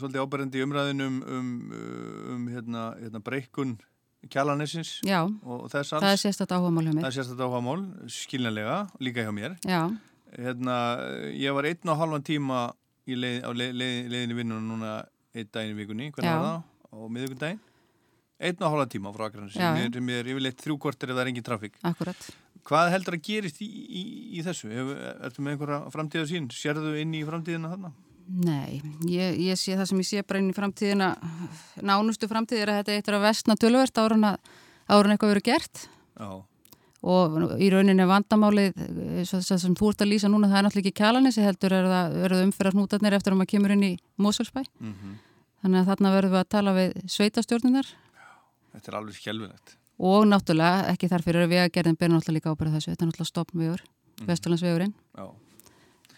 svolítið áberandi í umræðinum um, um hérna, hérna breykun kjalanessins
Já,
og þess alls.
það er sérstætt áhugamál hjá mér
Það er sérstætt áhugamál, skiljanlega, líka hjá mér.
Já,
Hérna, ég var einn og halvan tíma í leið, á leið, leið, leiðinni vinnuna núna einn daginn í vikunni, hvernig var það? Á miðvikundaginn? Einn og halvan tíma frá Akranes,
Já.
sem er, yfirleitt þrjú kortir ef það er engin trafík.
akkurat
Hvað heldur að gerist í, í, í þessu? Ertu með einhverja framtíða sín? Sérðu inn í framtíðina þarna?
Nei, ég, ég sé það sem ég sé bara inn í framtíðina nánustu framtíð er að þetta eittur að vestna tölvert ára en að ára en eitthvað verið gert
Já.
og í rauninni vandamálið eh, sem þú ert að lýsa núna það er náttúrulega ekki kjalanessi heldur er það, er það umferðar hnútarnir eftir að maður kemur inn í Mosfellsbæ
Mhm.
þannig að þarna verðum við að tala við sveitastjórnunar
Þetta er alveg skjálfilegt.
Og náttúrulega ekki þar fyrir að vegagerðin ber náttúrulega líka ábyrða þessu, þetta er náttúrulega stopnvegur
Mhm.
Vesturlandsvegurinn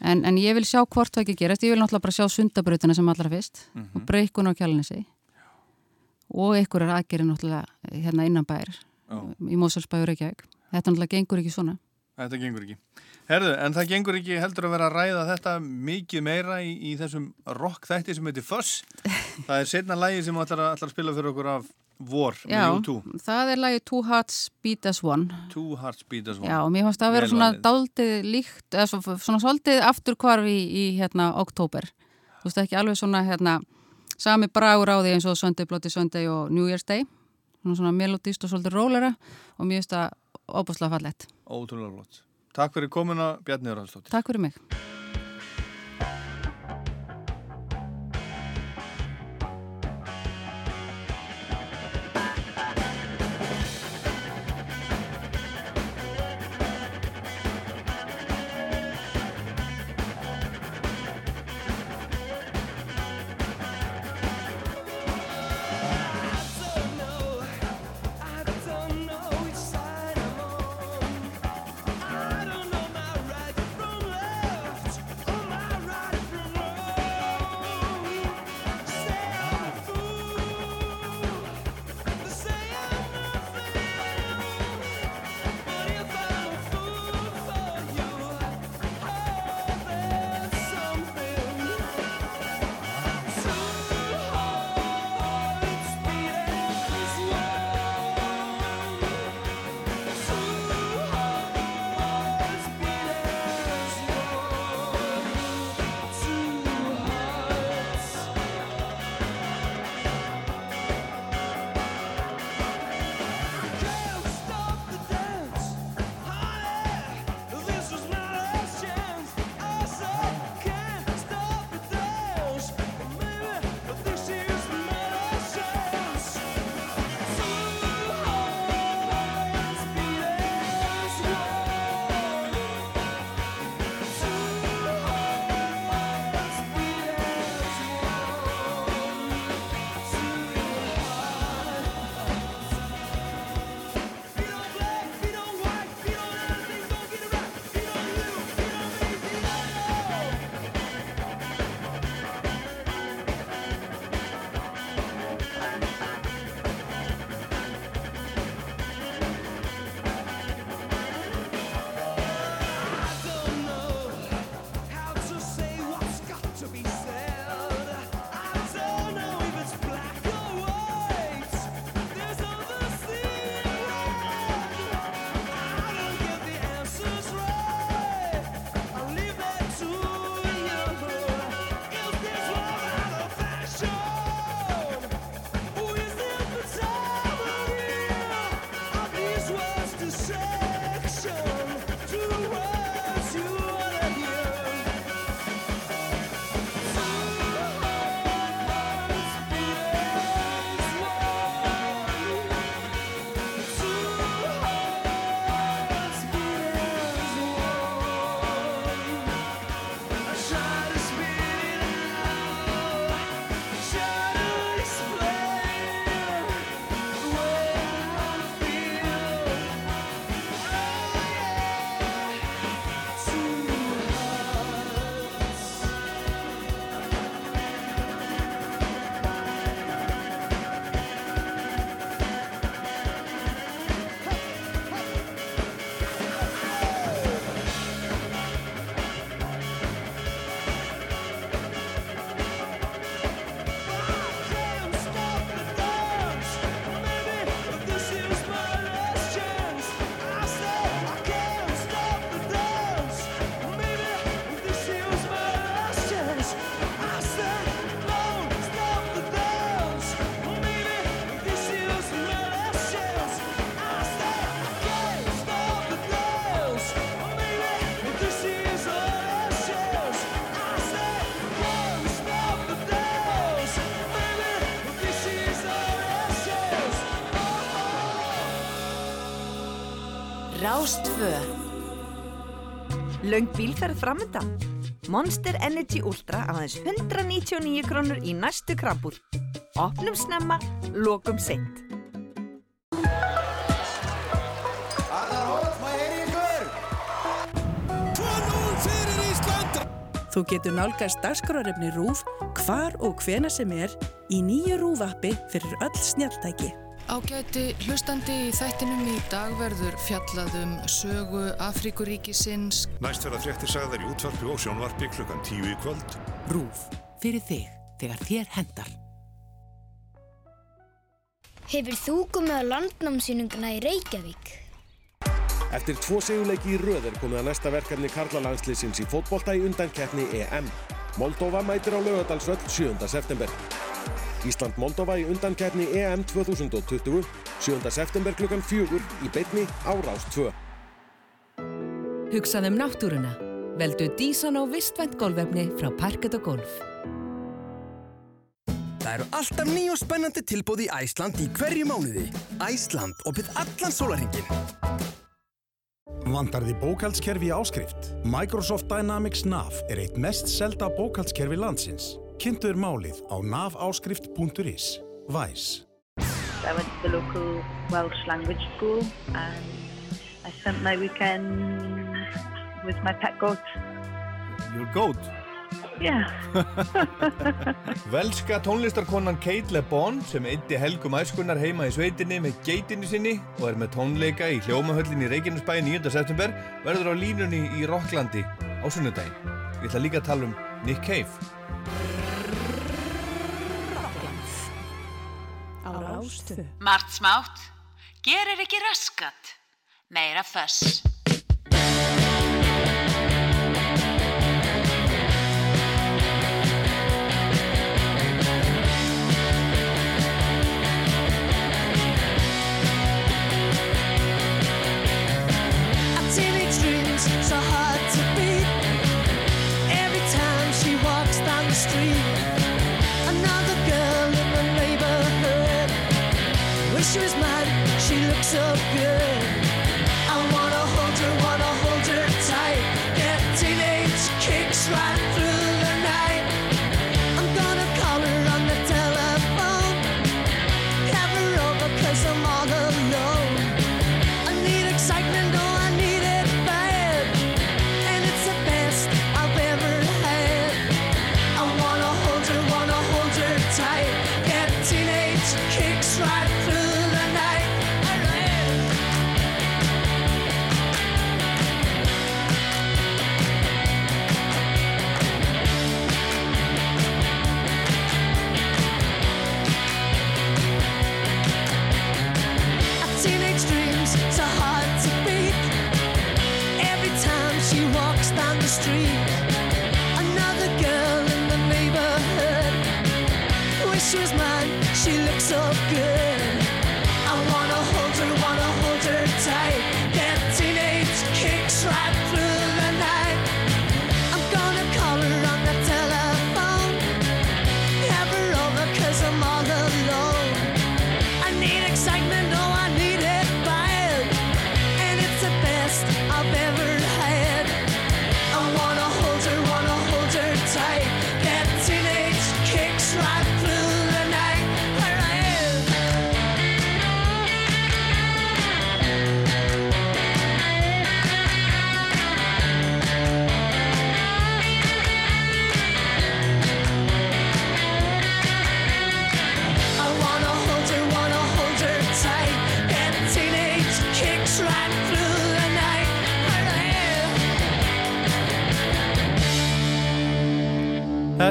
en, en ég vil sjá hvort það ekki gerast, ég vil náttúrulega bara sjá sundabrautina sem allra fyrst
Mhm.
og breykun á kjalanessi og einhverjar aðgerið náttúrulega hérna innan bær
Já.
í Mosfellsbæur Reykjavík þetta náttúrulega gengur ekki svona
Þetta gengur ekki. Herðu, en það gengur ekki heldur að vera að ræða þetta mikið meira í, í þessum rock þætti sem heitir Fuss. [laughs] Það er setna lægi sem ætlar að, ætlar að spila fyrir okkur af Vor með U2.
það er lagi Two Hearts Beat As One
Two Hearts Beat As One.
Já, mér fannst það að vera svona daldið líkt, eða svo- svona svolítið afturkvarf í, í hérna oktober. Þú veist ekki alveg svona hérna sami bragur á því eins og Sunday Bloody Sunday og New Year's Day. Svona, svona melodist og svolítið rólera og mér finnst það óbúslega fallett.
Ótrúlega flott. Takk fyrir komuna, Bjarni Þorhaldsdóttir.
Takk fyrir mig.
Rástvö
Laung bílferð framöndan? Monster Energy Ultra aðeins 199 krónur í næstu krambúð. Opnum snemma, lokum seint.
Þú getur nálgast dagskrárefni RÚF hvar og hvena sem er í nýju RÚF-appi fyrir öll snjáltæki.
Ágæti hlustandi í þættinum í dag verður fjallaðum sögu Afríkuríkisins.
Næst verða fréttir sagðar í útvarpi og sjónvarpi klukkan tíu í kvöld.
RÚF. Fyrir þig, þegar þér hendar.
Hefur þú komið á landnámsýninguna í Reykjavík?
Eftir tvo seguleiki í röð er komið að næsta verkefni Karlalandsliðsins í fótbolta í undankeppni EM. Moldova mætir á laugadalsvöll 7. september. Ísland-Moldova í undankeppni EM 2020 7. september klukkan fjögur í beitni á Rás 2.
Hugsað um náttúruna. Veldu Dísan á vistvænt golfefni frá Parket og Golf.
Það eru alltaf nýjum spennandi tilbúð í Æsland í hverju mánuði. Æsland opið allan sólarhingin.
Vandar því bókaldskerfi áskrift? Microsoft Dynamics NAV er eitt mest selda bókaldskerfi landsins. Kynntuður málið á navaáskrift.is. Væs.
I went to the local Welsh language school and I spent my weekend with my pet goat.
Your goat?
Yeah. [laughs]
Velska tónlistarkonan Kate LeBon sem eitti helgum æskunnar heima í sveitinni með geitinu sinni og er með tónleika í hljómahöllinni í Reykjanesbæði 9. september verður á línunni í Rocklandi á sunnudaginn. Við ætla líka að tala um Nick Cave.
Á Rástvö.
Mart smátt, gerir ekki raskat, meira föss.
Wish she was mine, she looks so good.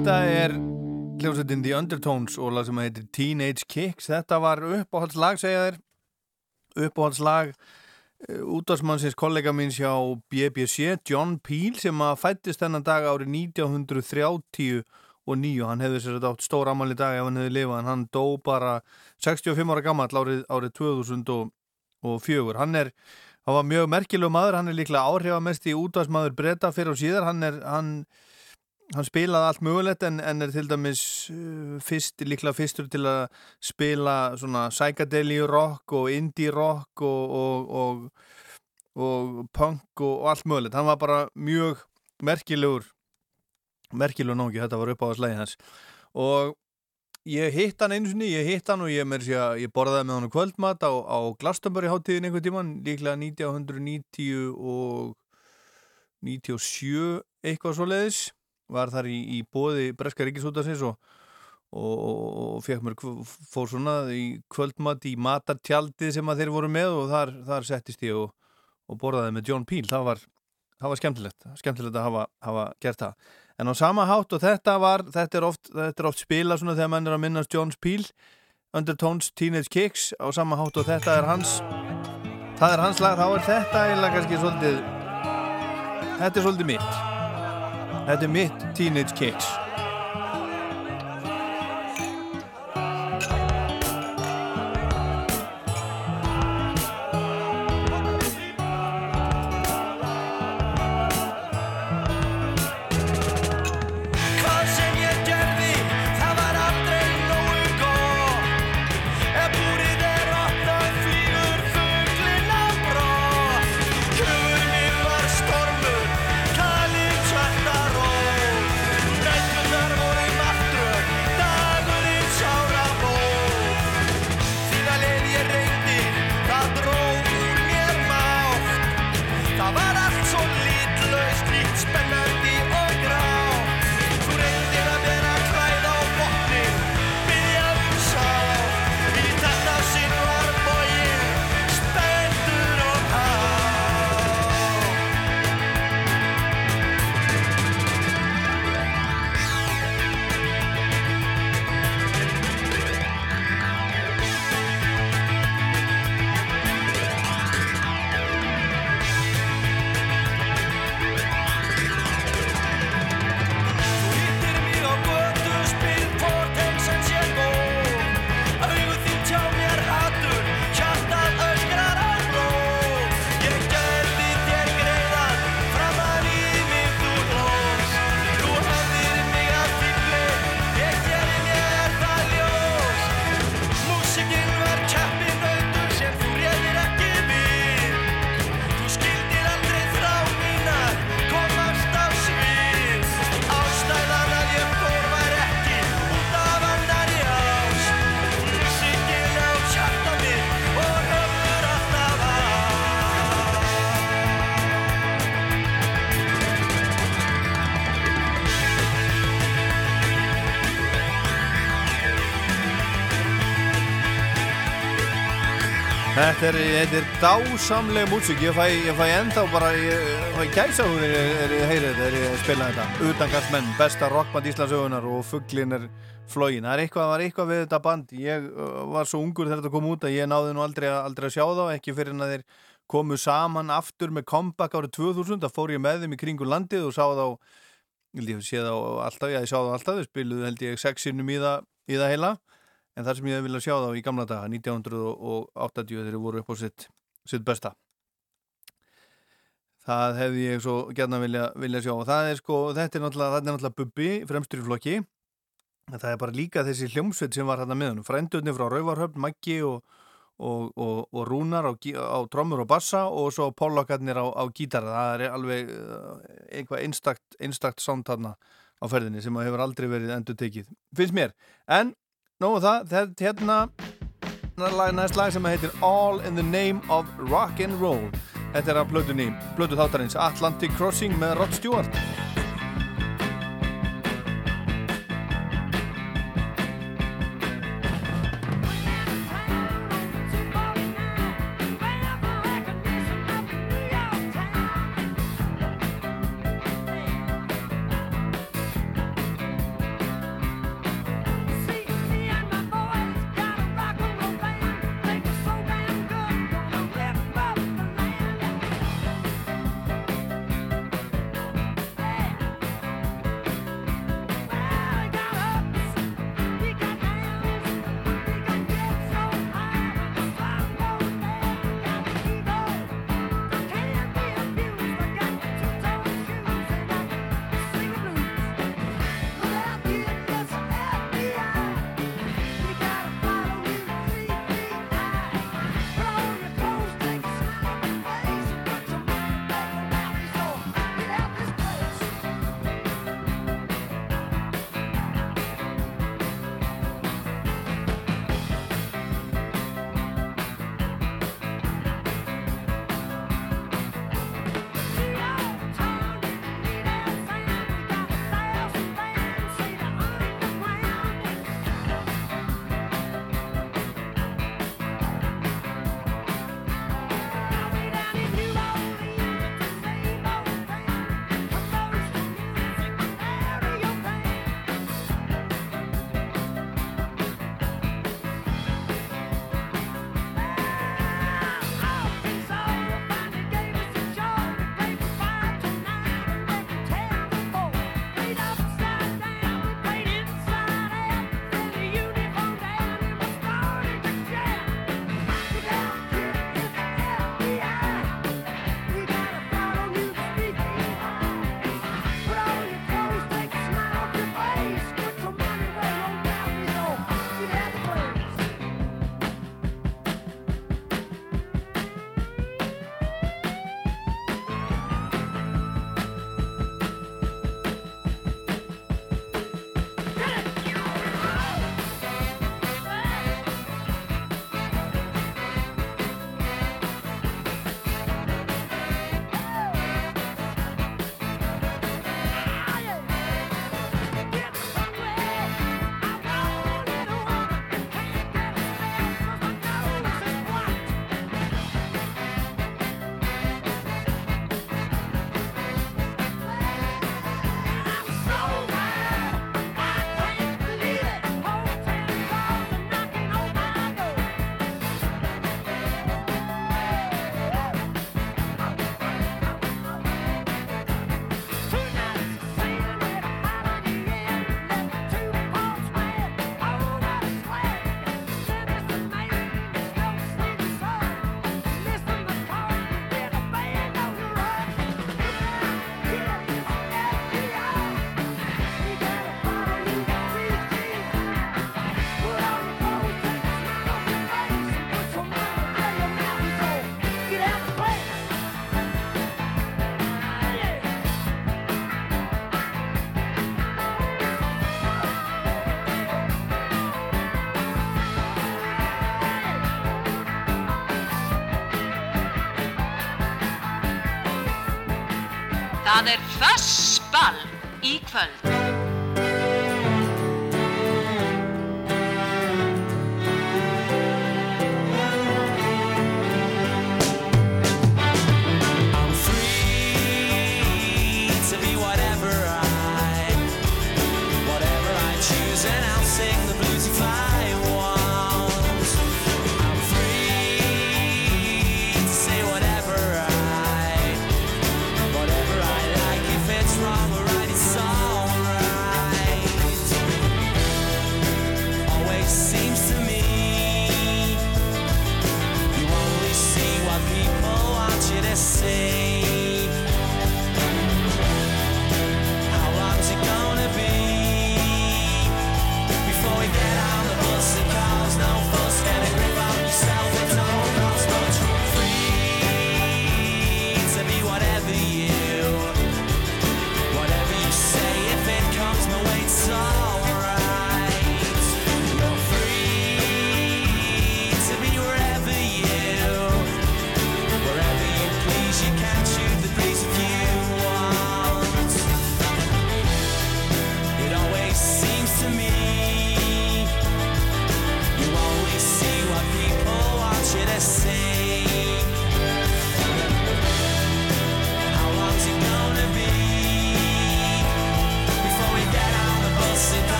Þetta er hljómsveitin The Undertones og lag sem heitir Teenage Kicks. Þetta var uppáhaldslag, segja þér. Uppáhaldslag útvarsmannsins kollega mín hjá BBC, John Peel, sem að fættist þennan dag árið 1930 og nýju. Hann hefði sér þetta átt stór amal í dag ef hann hefði lifað, en hann dó bara 65 ára gammal árið, árið 2004. Hann er, hann var mjög merkilegu maður, hann er líklega áhrifamest í útvarsmaður breyta fyrir og síðar. Hann er, hann hann spilaði allt mögulegt en, en er til dæmis uh, fyrst, líklega fyrstur til að spila svona psychedelic rock og indie rock og, og, og, og punk og, og allt mögulegt. Hann var bara mjög merkilegur merkilegur nógi, þetta var upp á að slæði hans. Og ég hitt hann einu sinni, ég hitt hann og ég, að, ég borðaði með hann kvöldmat á, á Glastonbury háttíðin einhver tíman, líklega 1990 og 97 eitthvað svo leiðis var þar í, í bóði Breska Ríkisútasins og, og, og fekk mér fór svona í kvöldmat í matartjaldið sem að þeir voru með og þar, þar settist ég og, og borðaði með John Peel. Það var, það var skemmtilegt skemmtilegt að hafa, hafa gert það. En á sama hátt og þetta var þetta er oft, þetta er oft spila svona þegar mann er að minnast John Peel Undertones Teenage Kicks. Á sama hátt og þetta er hans það er hans lag, þá er þetta eiginlega kannski svolítið þetta er svolítið mitt Þetta er mitt Teenage Kicks Þetta er, þetta er dásamlega músík, ég fæ, ég fæ enda bara, ég fæ gæsa hún er ég heyrið þetta, er ég spila þetta. Utangast menn, besta rockband Íslandsögunar og fugglin er flógin Það er eitthvað, var eitthvað við þetta band. Ég uh, var svo ungur þegar þetta kom út að ég náði nú aldrei, aldrei að sjá þá, ekki fyrir en að þeir komu saman aftur með comeback árið 2000, það fór ég með þeim í kringu landið og sá þá, ég sé þá alltaf, já ég sá þá alltaf, þau spiluðu held ég sexinum í það, í það heila en það sem ég hef viljað sjá þá í gamla daga 1980 þegar þeir voru upp á sitt, sitt besta. Það hefði ég svo gerna vilja, vilja sjá. Og það er sko, þetta er náttúrulega, er náttúrulega Bubbi fremstur í flokki. Það er bara líka þessi hljómsveit sem var hérna með hann frendurni frá Rauvarhöfn, Maggi og, og, og, og Rúnar á, á trommur og bassa og svo Pólakarnir á, á gítara, það er alveg uh, einhvað einstakt, einstakt sánd þarna á ferðinni sem hefur aldrei verið endur tekið, finnst mér. En Nó það, þetta hérna næst lag sem heitir All in the Name of Rock'n'Roll Þetta er að blödu, blödu þáttarins Atlantic Crossing með Rod Stewart
Það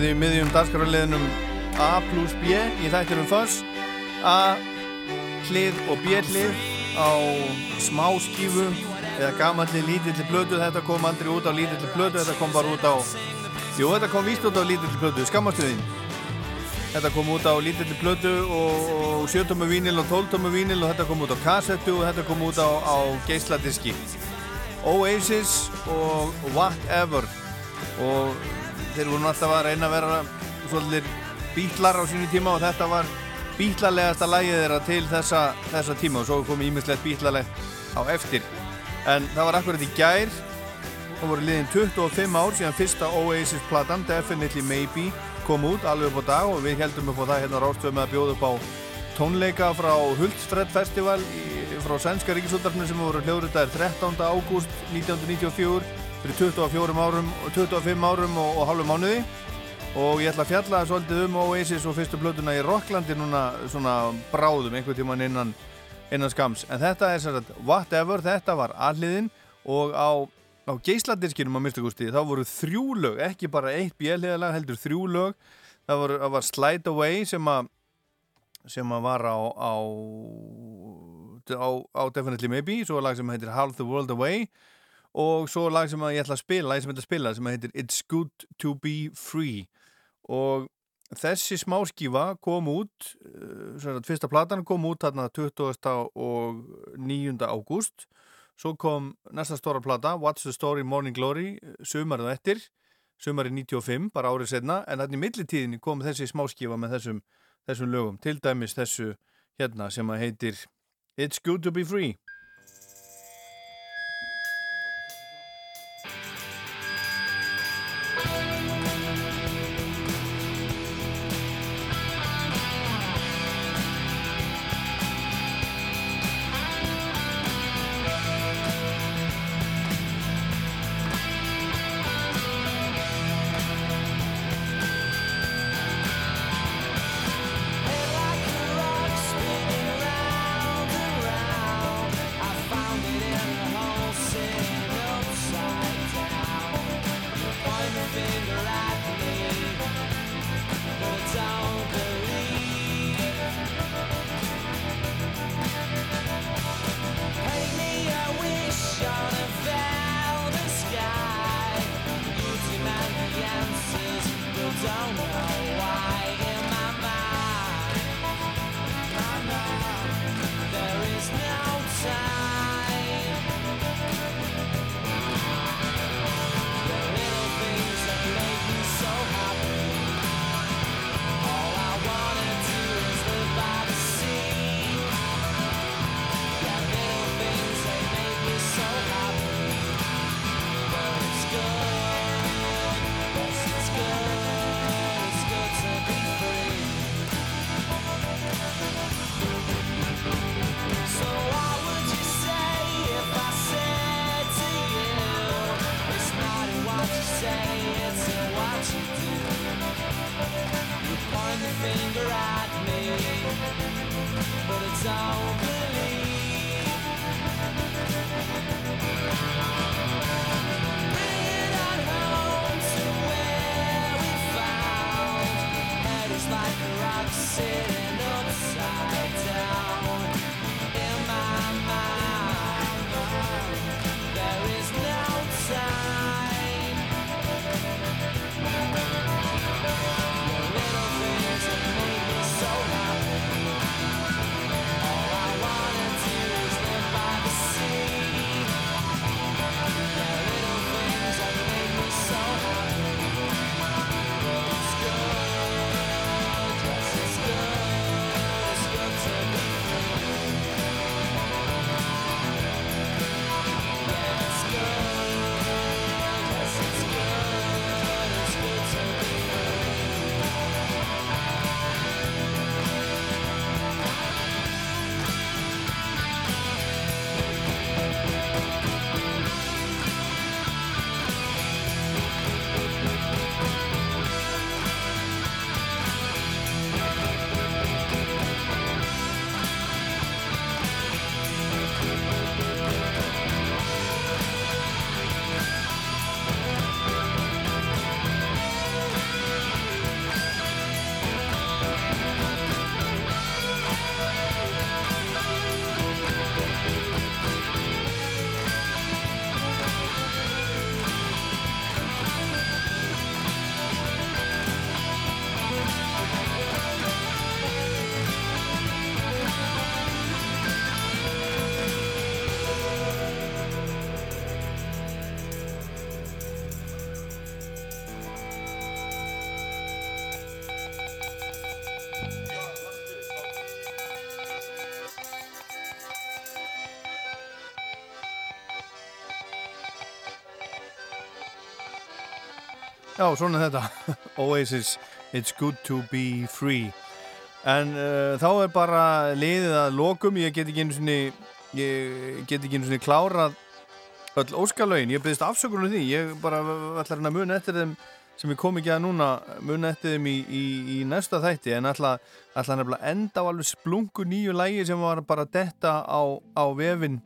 Við í miðjum dagskrarliðinum A plus B í þættinum Föss A hlið og B hlið á smá skífu eða gamalli lítilli plötu. Þetta kom aldrei út á lítilli plötu þetta kom bara út á jú þetta kom víst út á lítilli plötu skammastuðin þetta kom út á lítilli plötu og, og 7 tómu vínil og 12 tómu vínil og þetta kom út á kassettu og þetta kom út á, á geisladiski. Oasis og Whatever. Og þeir voru alltaf að reyna að vera svolítið bítlar á sínu tíma og þetta var bítlalegasta lægið þeirra til þessa, þessa tíma og svo kom ímislegt bítlalegt á eftir en það var akkurat í gær og voru liðin 25 ár síðan fyrsta Oasis platan Definitely Maybe kom út alveg upp á dag og við heldum upp á það hérna rástöðum með að bjóða upp á tónleika frá Hultsfred Festival frá Sænska Ríkisúldarfinu sem voru hljóðritaðir 13. ágúst 1994 fyrir 24 árum, 25 árum og, og hálfu mánuði. Og ég ætla að fjalla svolítið um Oasis og fyrstu blötuna í Rocklandi núna svona bráðum einhvern tíman innan, innan skams en þetta er sagt Whatever, þetta var alliðin og á, á geisladiskinum á Mr. þá voru þrjú lög, ekki bara eitt björliðalag heldur þrjú lög. Það, það var Slide Away sem að sem að var á á, á, á Definitely Maybe, svo lag sem heitir Half the World Away og svo lag sem ég ætla að spila, lag sem ég ætla að spila sem heitir It's Good to Be Free og þessi smáskífa kom út uh, fyrsta platan kom út þarna 20. og 9. ágúst svo kom næsta stóra plata What's the Story Morning Glory sumarið eftir, sumarið 95 bara árið setna, en þarna í millitíðinni kom þessi smáskífa með þessum, þessum lögum til dæmis þessu hérna sem að heitir It's Good to Be Free Já, svona þetta. [laughs] Oasis, it's good to be free. En uh, þá er bara liðið að lokum. Ég get ekki einu sinni, ég get ekki einu sinni klárað öll óskalögin. Ég byrðist afsökunum því. Ég bara ætla hérna að muna eftir þeim sem ég kom ekki að núna muna eftir þeim í, í, í næsta þætti en ætla, nefnilega enda á alveg splungu nýju lægi sem var bara detta á, á vefin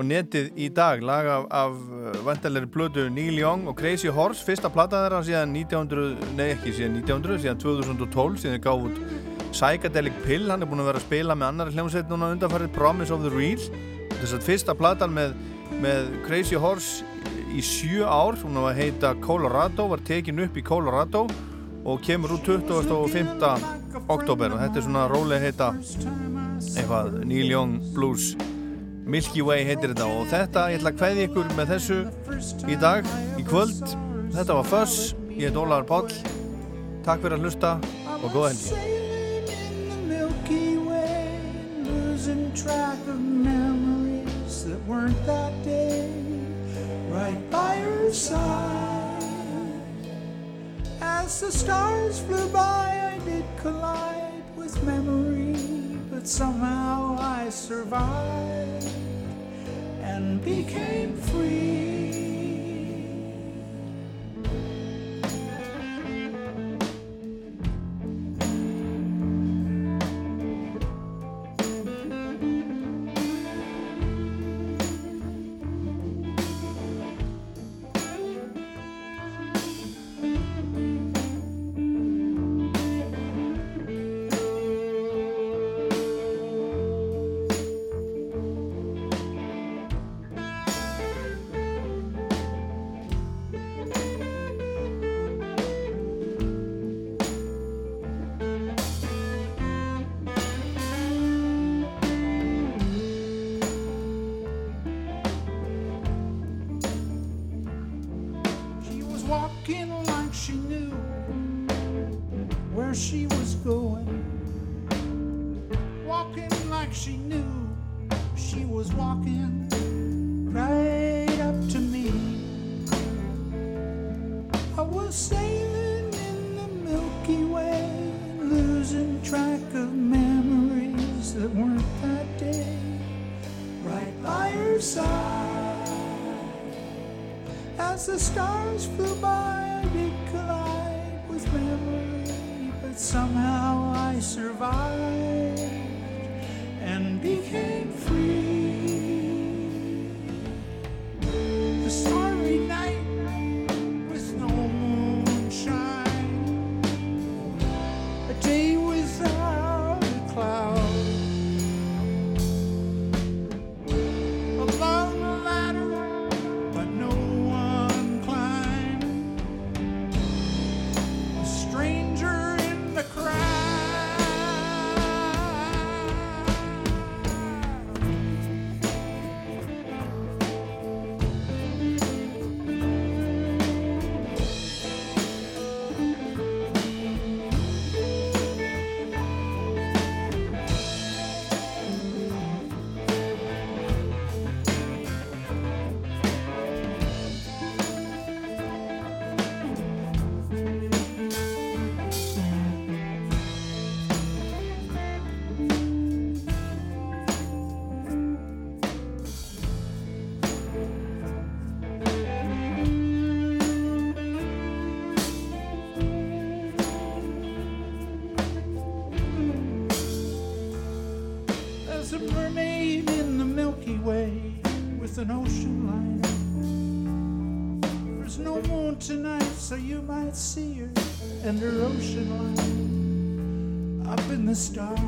á netið í dag lag af, af vantarleiri blödu Neil Young og Crazy Horse fyrsta platta þeirra síðan 1900 nei ekki síðan 1900, síðan 2012 síðan þeir gáð út Psychedelic Pill. Hann er búin að vera að spila með annari hljómsveit núna undanfarið Promise of the Real. Þess að fyrsta platan með, með Crazy Horse í sjö ár hún var að heita Colorado var tekin upp í Colorado og kemur út 25. oktober og þetta er svona rólega heita eitthvað Neil Young Blues Milky Way heitir þetta og þetta ég ætla að hveði ykkur með þessu í dag, í kvöld. Þetta var Fuss, ég heit Ólaður Páll. Takk fyrir að hlusta og góða helgi.
As the stars flew by I did collide with memory but somehow I survived and became free an ocean liner. There's no moon tonight, so you might see her and her ocean line up in the stars.